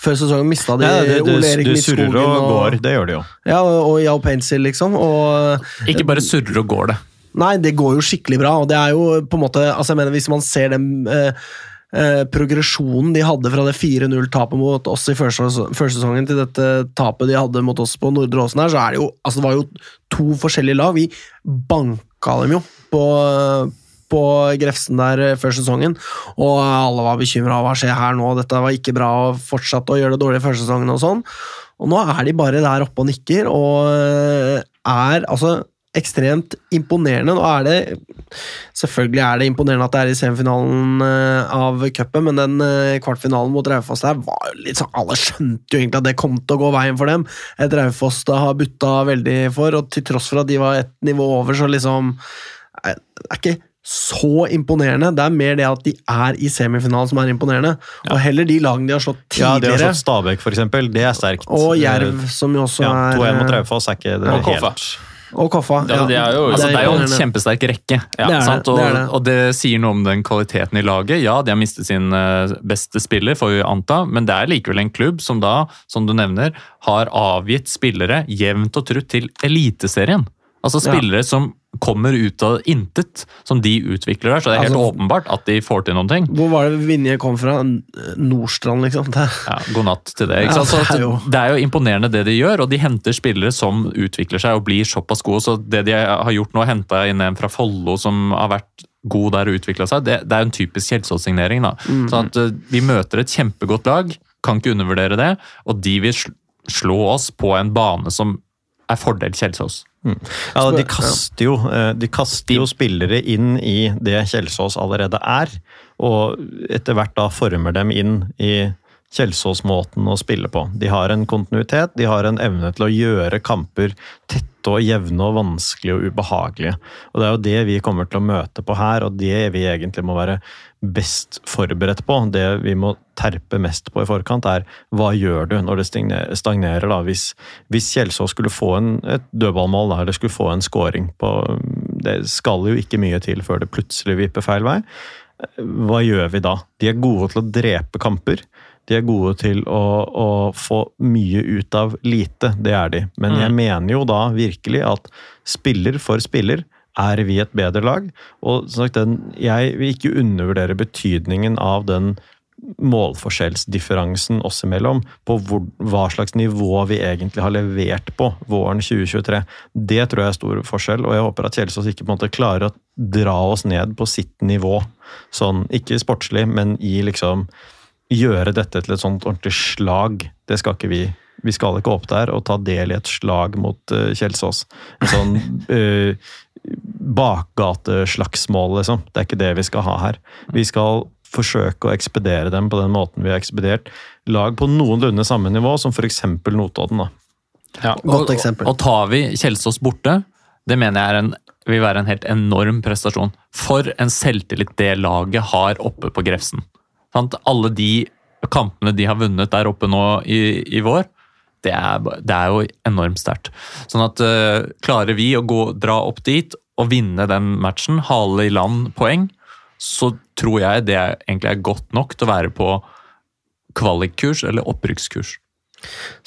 før sesongen mista de Ja, det, du, Ole Erik du surrer og går, det gjør de jo. Ja, og Yao Painsil, liksom. Og Ikke bare surrer og går det. Nei, det går jo skikkelig bra, og det er jo på en måte altså jeg mener Hvis man ser den eh, eh, progresjonen de hadde fra det 4-0-tapet mot oss i første førsesongen til dette tapet de hadde mot oss på Nordre Åsen her, så er det jo altså det var jo to forskjellige lag. Vi banka dem jo på, på Grefsen der eh, før sesongen, og alle var bekymra. Hva skjer her nå? Dette var ikke bra, og fortsatte å gjøre det dårlig før sesongen og sånn. Og nå er de bare der oppe og nikker, og eh, er altså ekstremt imponerende. Nå er det Selvfølgelig er det imponerende at det er i semifinalen eh, av cupen, men den eh, kvartfinalen mot Raufoss der var jo litt sånn Alle skjønte jo egentlig at det kom til å gå veien for dem. Et Raufoss det har butta veldig for, og til tross for at de var ett nivå over, så liksom eh, Det er ikke så imponerende. Det er mer det at de er i semifinalen som er imponerende. Og heller de lagene de har slått Ja, de har tidligere. slått Stabæk, for eksempel. Det er sterkt. og Jerv, som jo også Ja, er 2-1 mot eh, Raufoss er ikke det Og Koffa. helt Og Koffa. Ja, det er jo- Altså, det er jo en kjempesterk rekke. Det er det, sant? Og, det er det. og det sier noe om den kvaliteten i laget. Ja, de har mistet sin eh, beste spiller, får vi anta, men det er likevel en klubb som da, som du nevner, har avgitt spillere jevnt og trutt til Eliteserien. Altså Ja. spillere som kommer ut av intet, som de utvikler der. Så det er helt Altså- åpenbart at de får til noen ting. Hvor var det Vinje kom fra? Nordstrand, liksom. Det. Ja, God natt til det. Ikke Ja, sant? Så det er jo- det er jo imponerende det de gjør, og de henter spillere som utvikler seg og blir såpass gode. Så det de har gjort nå, henta inn en fra Follo som har vært god der og utvikla seg, det, det er en typisk Kjelsås-signering. da. Mm. Sånn at eh, Vi møter et kjempegodt lag, kan ikke undervurdere det, og de vil slå oss på en bane som er fordel Kjelsås. Ja, de kaster jo, eh, de kaster jo spillere inn i det Kjelsås allerede er, og etter hvert da former dem inn i Kjelsås-måten å spille på. De har en kontinuitet, de har en evne til å gjøre kamper tette og jevne og vanskelige og ubehagelige. Og Det er jo det vi kommer til å møte på her, og det vi egentlig må være best forberedt på. Det vi må terpe mest på i forkant, er hva gjør du når det stagnerer? da? Hvis, hvis Kjelsås skulle få en, et dødballmål, da, eller skulle få en scoring på Det skal jo ikke mye til før det plutselig vipper feil vei. Hva gjør vi da? De er gode til å drepe kamper. De er gode til å, å få mye ut av lite, det er de. Men jeg mener jo da virkelig at spiller for spiller er vi et bedre lag. Og sagt, den, jeg vil ikke undervurdere betydningen av den målforskjellsdifferansen oss imellom, på hvor, hva slags nivå vi egentlig har levert på våren 2023. Det tror jeg er stor forskjell, og jeg håper at Kjelsås ikke på en måte klarer å dra oss ned på sitt nivå. Sånn, ikke sportslig, men i liksom gjøre dette til et sånt ordentlig slag. Det skal ikke vi. Vi skal ikke opp der og ta del i et slag mot uh, Kjelsås. En sånn uh, bakgateslagsmål, liksom. Det er ikke det vi skal ha her. Vi skal forsøke å ekspedere dem på den måten vi har ekspedert lag på noenlunde samme nivå som f.eks. Notodden. da. Godt eksempel. Og, og tar vi Kjelsås borte, det mener jeg er en, vil være en helt enorm prestasjon. For en selvtillit det laget har oppe på Grefsen. Sant? Alle de kampene de har vunnet der oppe nå i, i vår, det er, det er jo enormt sterkt. Sånn at uh, klarer vi å gå, dra opp dit og vinne den matchen, hale i land poeng, så tror jeg det egentlig er godt nok til å være på kvalikkurs eller opprykkskurs.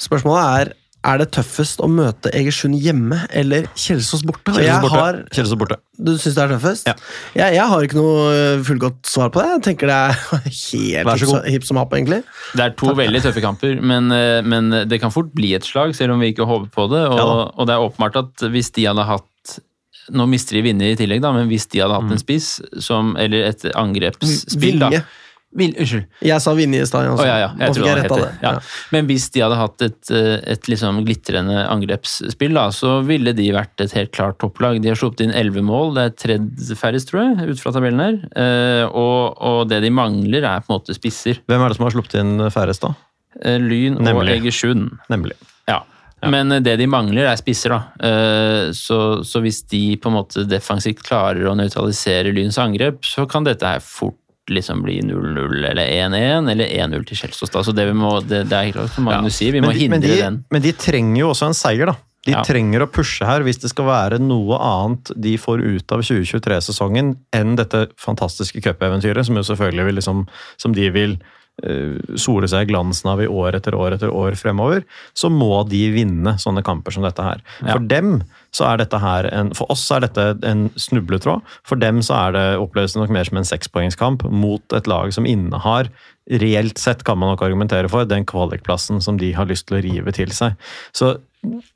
Spørsmålet er er det tøffest å møte Egersund hjemme eller Kjelsås borte? Kjelsås borte. har, Kjelsås borte. du syns det er tøffest? Ja. Jeg, jeg har ikke noe øh, fullgodt svar på det. Jeg tenker det er helt hipp som- happ, egentlig. Det er to veldig tøffe kamper, men, eh, men det kan fort bli et slag, selv om vi ikke håper på det. Og, Ja og det er åpenbart at hvis de hadde hatt Nå mister de vinner i tillegg, da, men hvis de hadde hatt en spiss, som, eller et angrepsspill da. Vil, Unnskyld. Jeg sa Vinje i stad. Altså. Oh, ja, ja. Jeg tror det. ja. Men hvis de hadde hatt et, eh, et liksom glitrende angrepsspill, da, så ville de vært et helt klart topplag. De har sluppet inn elleve mål, det er tredje færrest, tror jeg, ut fra tabellen her. Eh, og, og det de mangler, er på en måte spisser. Hvem er det som har sluppet inn færrest, da? Eh, Lyn og. Egersund. Nemlig. Ja. Men eh, det de mangler, er spisser, da. Eh, Så, så hvis de på en måte defensivt klarer å nøytralisere Lyns angrep, så kan dette her fort liksom bli 0-0 eller 1-1 eller 1-0 til Kjelsås. Så det, vi må, det, det er klart som Magnus sier, vi må de, hindre men, de, den. men de trenger jo også en seier, da. De Ja. trenger å pushe her hvis det skal være noe annet de får ut av 2023-sesongen enn dette fantastiske cupeventyret, som jo selvfølgelig vil liksom, som de vil sole seg i glansen av i år etter år etter år fremover, så må de vinne sånne kamper som dette her. Ja. For dem så er dette her en, For oss er dette en snubletråd. For dem så er det oppleves nok mer som en sekspoengskamp mot et lag som innehar reelt sett kan man nok argumentere for den kvalikplassen som de har lyst til å rive til seg. Så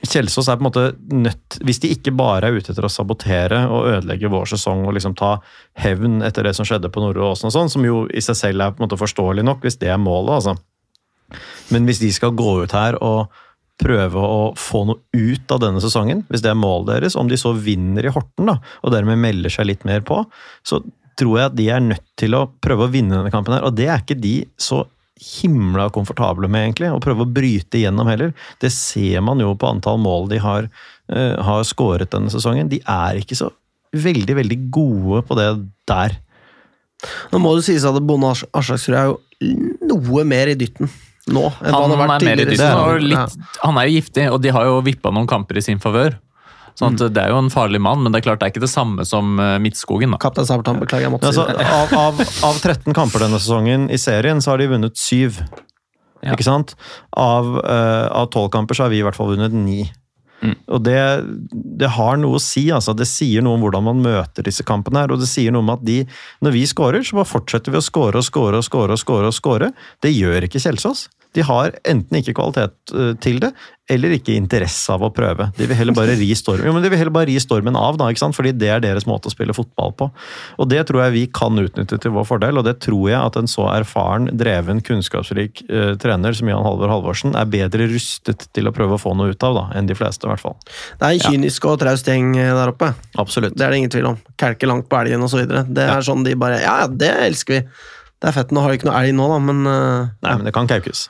Kjelsås er på en måte nødt Hvis de ikke bare er ute etter å sabotere og ødelegge vår sesong og liksom ta hevn etter det som skjedde på Nordre Åsen og sånn, som jo i seg selv er på en måte forståelig nok, hvis det er målet, altså. Men hvis de skal gå ut her og prøve å få noe ut av denne sesongen, hvis det er målet deres, om de så vinner i Horten da, og dermed melder seg litt mer på, så tror jeg at de er nødt til å prøve å vinne denne kampen her, og det er ikke de så himla komfortable med, egentlig, å prøve å bryte igjennom heller. Det ser man jo på antall mål de har, uh, har skåret denne sesongen. De er ikke så veldig, veldig gode på det der. Nå må det sies at Bonde Aslaksrud er jo noe mer i dytten nå enn Han, han har vært er mer i tidligere. i dytten, litt, han er jo giftig, og de har jo vippa noen kamper i sin favør. Sånn at Det er jo en farlig mann, men det er klart det er ikke det samme som eh, Midtskogen. da. Kaptein Sabeltann, beklager, jeg måtte Altså, si det. av, av, av 13 kamper denne sesongen i serien, så har de vunnet syv. Ja. Ikke sant? Av, eh, av 12 kamper så har vi i hvert fall vunnet ni. Og det, det har noe å si. altså Det sier noe om hvordan man møter disse kampene. her, Og det sier noe om at de, når vi scorer, så bare fortsetter vi å score og score og score. og score og score. Det gjør ikke Kjelsås. De har enten ikke kvalitet eh, til det, eller ikke interesse av å prøve. De vil heller bare ri stormen, jo, men de vil heller bare ri stormen av, da, ikke sant? fordi det er deres måte å spille fotball på. Og Det tror jeg vi kan utnytte til vår fordel, og det tror jeg at en så erfaren, dreven, kunnskapsrik uh, trener som Jan Halvor Halvorsen er bedre rustet til å prøve å få noe ut av da, enn de fleste. i hvert fall. Det er en kynisk og traust gjeng eh, der oppe. Absolutt. Det er det ingen tvil om. Kelke langt på elgen osv. Det er Ja. sånn de bare Ja, ja, det elsker vi. Det er fett. Nå har vi ikke noe elg nå, da, men uh, Nei, men det kan kaukes.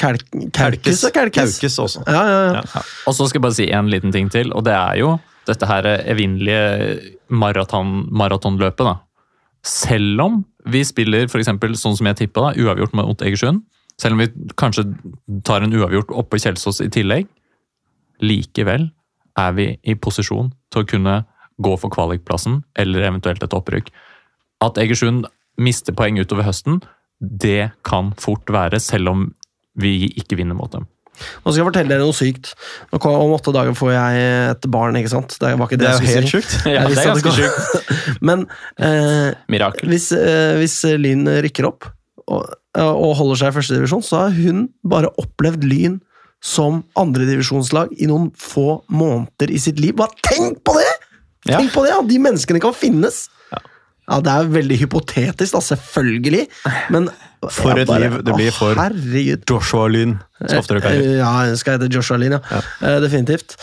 Kelk, Kelkes og kelkes. Kaukes også. Ja, ja, ja. Ja. Og så skal jeg bare si en liten ting til, og det er jo dette her evinnelige maraton, maratonløpet. da. Selv om vi spiller for eksempel, sånn som jeg tippa, uavgjort mot Egersund, selv om vi kanskje tar en uavgjort oppå Kjelsås i tillegg, likevel er vi i posisjon til å kunne gå for kvalikplassen eller eventuelt et opprykk. At Egersund mister poeng utover høsten, det kan fort være, selv om vi ikke vinner mot dem. Nå skal jeg fortelle dere noe sykt. Om åtte dager får jeg et barn, ikke sant? Det var ikke det, Det er jo helt sjukt. Ja, det er ganske sjukt. Men eh, Mirakel. hvis, eh, hvis Lyn rykker opp og, og holder seg i førstedivisjon, så har hun bare opplevd Lyn som andredivisjonslag i noen få måneder i sitt liv. Bare tenk på det! Ja. Tenk på det! At de menneskene kan finnes! Ja, Det er veldig hypotetisk, da, selvfølgelig, men For et et liv det blir for- Å, herregud. Joshua Lyn Skofterud Kari. Eh, Ja, hun skal hete Joshua Lyn, ja. Eh, definitivt.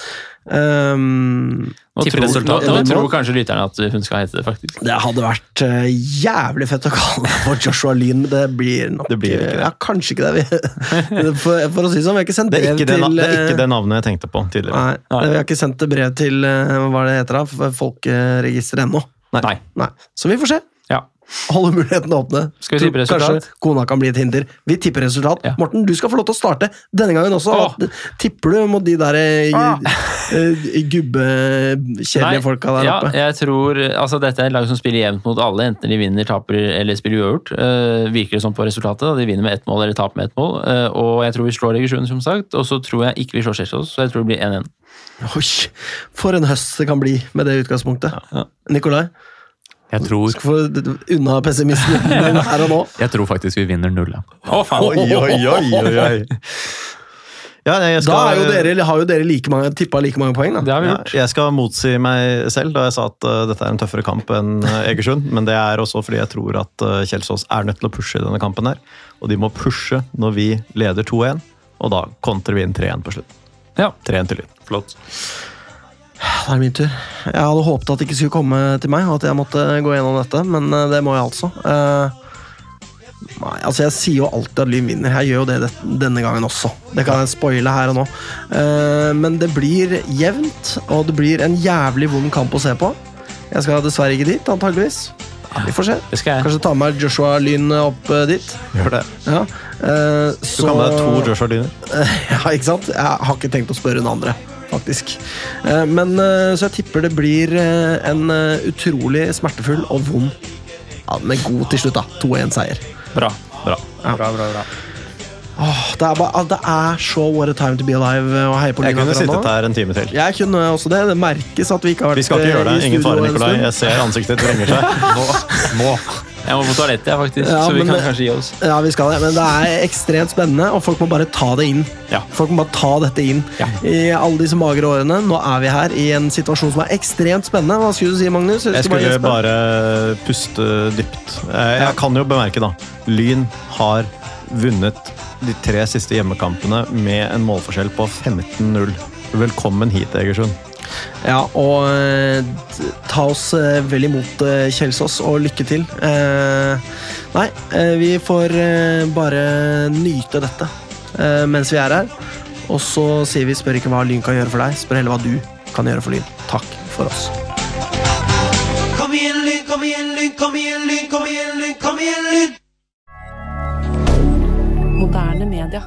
Um, Nå tror, tror kanskje lytterne at hun skal hete det, faktisk. det hadde vært uh, jævlig fett å kalle det for Joshua Lyn, men det blir nok Det blir ikke det. Ja, kanskje ikke det. Vi, for, for å si det sånn, vi har ikke sendt Det brev det, til det er ikke eh, det navnet jeg tenkte på tidligere. Nei, Nei. vi har ikke sendt brev til hva det heter da, Folkeregisteret ennå. Nei. Nei. Så vi får se. Ja. Holder muligheten åpne. Skal vi tippe resultat? Kanskje kona kan bli et hinder. Vi tipper resultat. Ja. Morten, du skal få lov til å starte denne gangen også. Åh. Tipper du mot de der eh, Ah. eh, gubbekjedelige folka der ja, oppe? jeg tror, altså Dette er et lag som spiller jevnt mot alle, enten de vinner, taper eller spiller uavgjort. Uh, virker det som på resultatet. da. De vinner med ett mål eller taper med ett mål. Uh, og jeg tror vi slår Egersund, som sagt. Og så tror jeg ikke vi slår Kjelsås, så jeg tror det blir 1-1. Oi, for en høst det kan bli med det utgangspunktet. Nikolai, Jeg tror, skal få unna pessimismen her og nå. jeg tror faktisk vi vinner null. ja. Oh, faen! Oi, oi, oi, oi, oi. Ja, nei, skal... Da er jo dere, har jo dere like mange, tippa like mange poeng, da. Det har vi ja, jeg skal motsi meg selv da jeg sa at uh, dette er en tøffere kamp enn uh, Egersund. Men det er også fordi jeg tror at uh, Kjelsås er nødt til å pushe i denne kampen. her. Og de må pushe når vi leder 2-1, og da kontrer vi inn 3-1 på slutt. Ja. 3-1 til Lyn. Flott. Da er det min tur. Jeg hadde håpet at det ikke skulle komme til meg, at jeg måtte gå gjennom dette, men eh, det må jeg altså. Eh, nei, altså Jeg sier jo alltid at Lyn vinner. Jeg gjør jo det det- denne gangen også. Det kan jeg spoile her og nå. Eh, men det blir jevnt, og det blir en jævlig vond kamp å se på. Jeg skal dessverre ikke dit, antageligvis. Ja, vi får se. Det. Kanskje ta med Joshua Lyn opp dit. Gjør det. Ja. Eh, Du så kan med deg to Joshua Lyner. ja, ikke sant? Jeg har ikke tenkt å spørre hun andre, faktisk. Eh, Men eh, Så jeg tipper det blir eh, en utrolig smertefull og vond ja, Men god til slutt, da. 2-1-seier. Bra. Bra. Bra, bra, bra. Det, er bare- det er så what a time to be alive å heie på Jeg kunne sittet nå. her en time til. Jeg kunne også det. Det merkes at vi ikke har vært Vi skal ikke gjøre det. Ingen fare, Nikolai. Jeg ser ansiktet ditt vrenger seg. Nå. Nå. Jeg må på toalettet, faktisk. Ja, så vi men kan det- kanskje gi oss. Ja, vi skal det, men det er ekstremt spennende, og folk må bare ta det inn. Ja. Folk må bare ta dette inn. Ja. I alle disse magre årene. Nå er vi her i en situasjon som er ekstremt spennende. Hva skulle du si, Magnus? Jeg, Jeg skulle bare, bare puste dypt. Eh, Jeg kan jo bemerke, da. Lyn har vunnet de tre siste hjemmekampene med en målforskjell på 15-0. Velkommen hit, Egersund. Ja, og eh, ta oss eh, vel imot eh, Kjelsås, og lykke til. Eh, nei, vi får bare nyte dette eh, mens vi er her. Og så sier vi spør ikke hva Lyn kan gjøre for deg, spør heller hva du kan gjøre for Lyn. Takk for oss. Kom igjen, Lyn, kom igjen, Lyn, kom igjen, Lyn, kom igjen, Lyn, kom igjen, Lyn! Moderne media.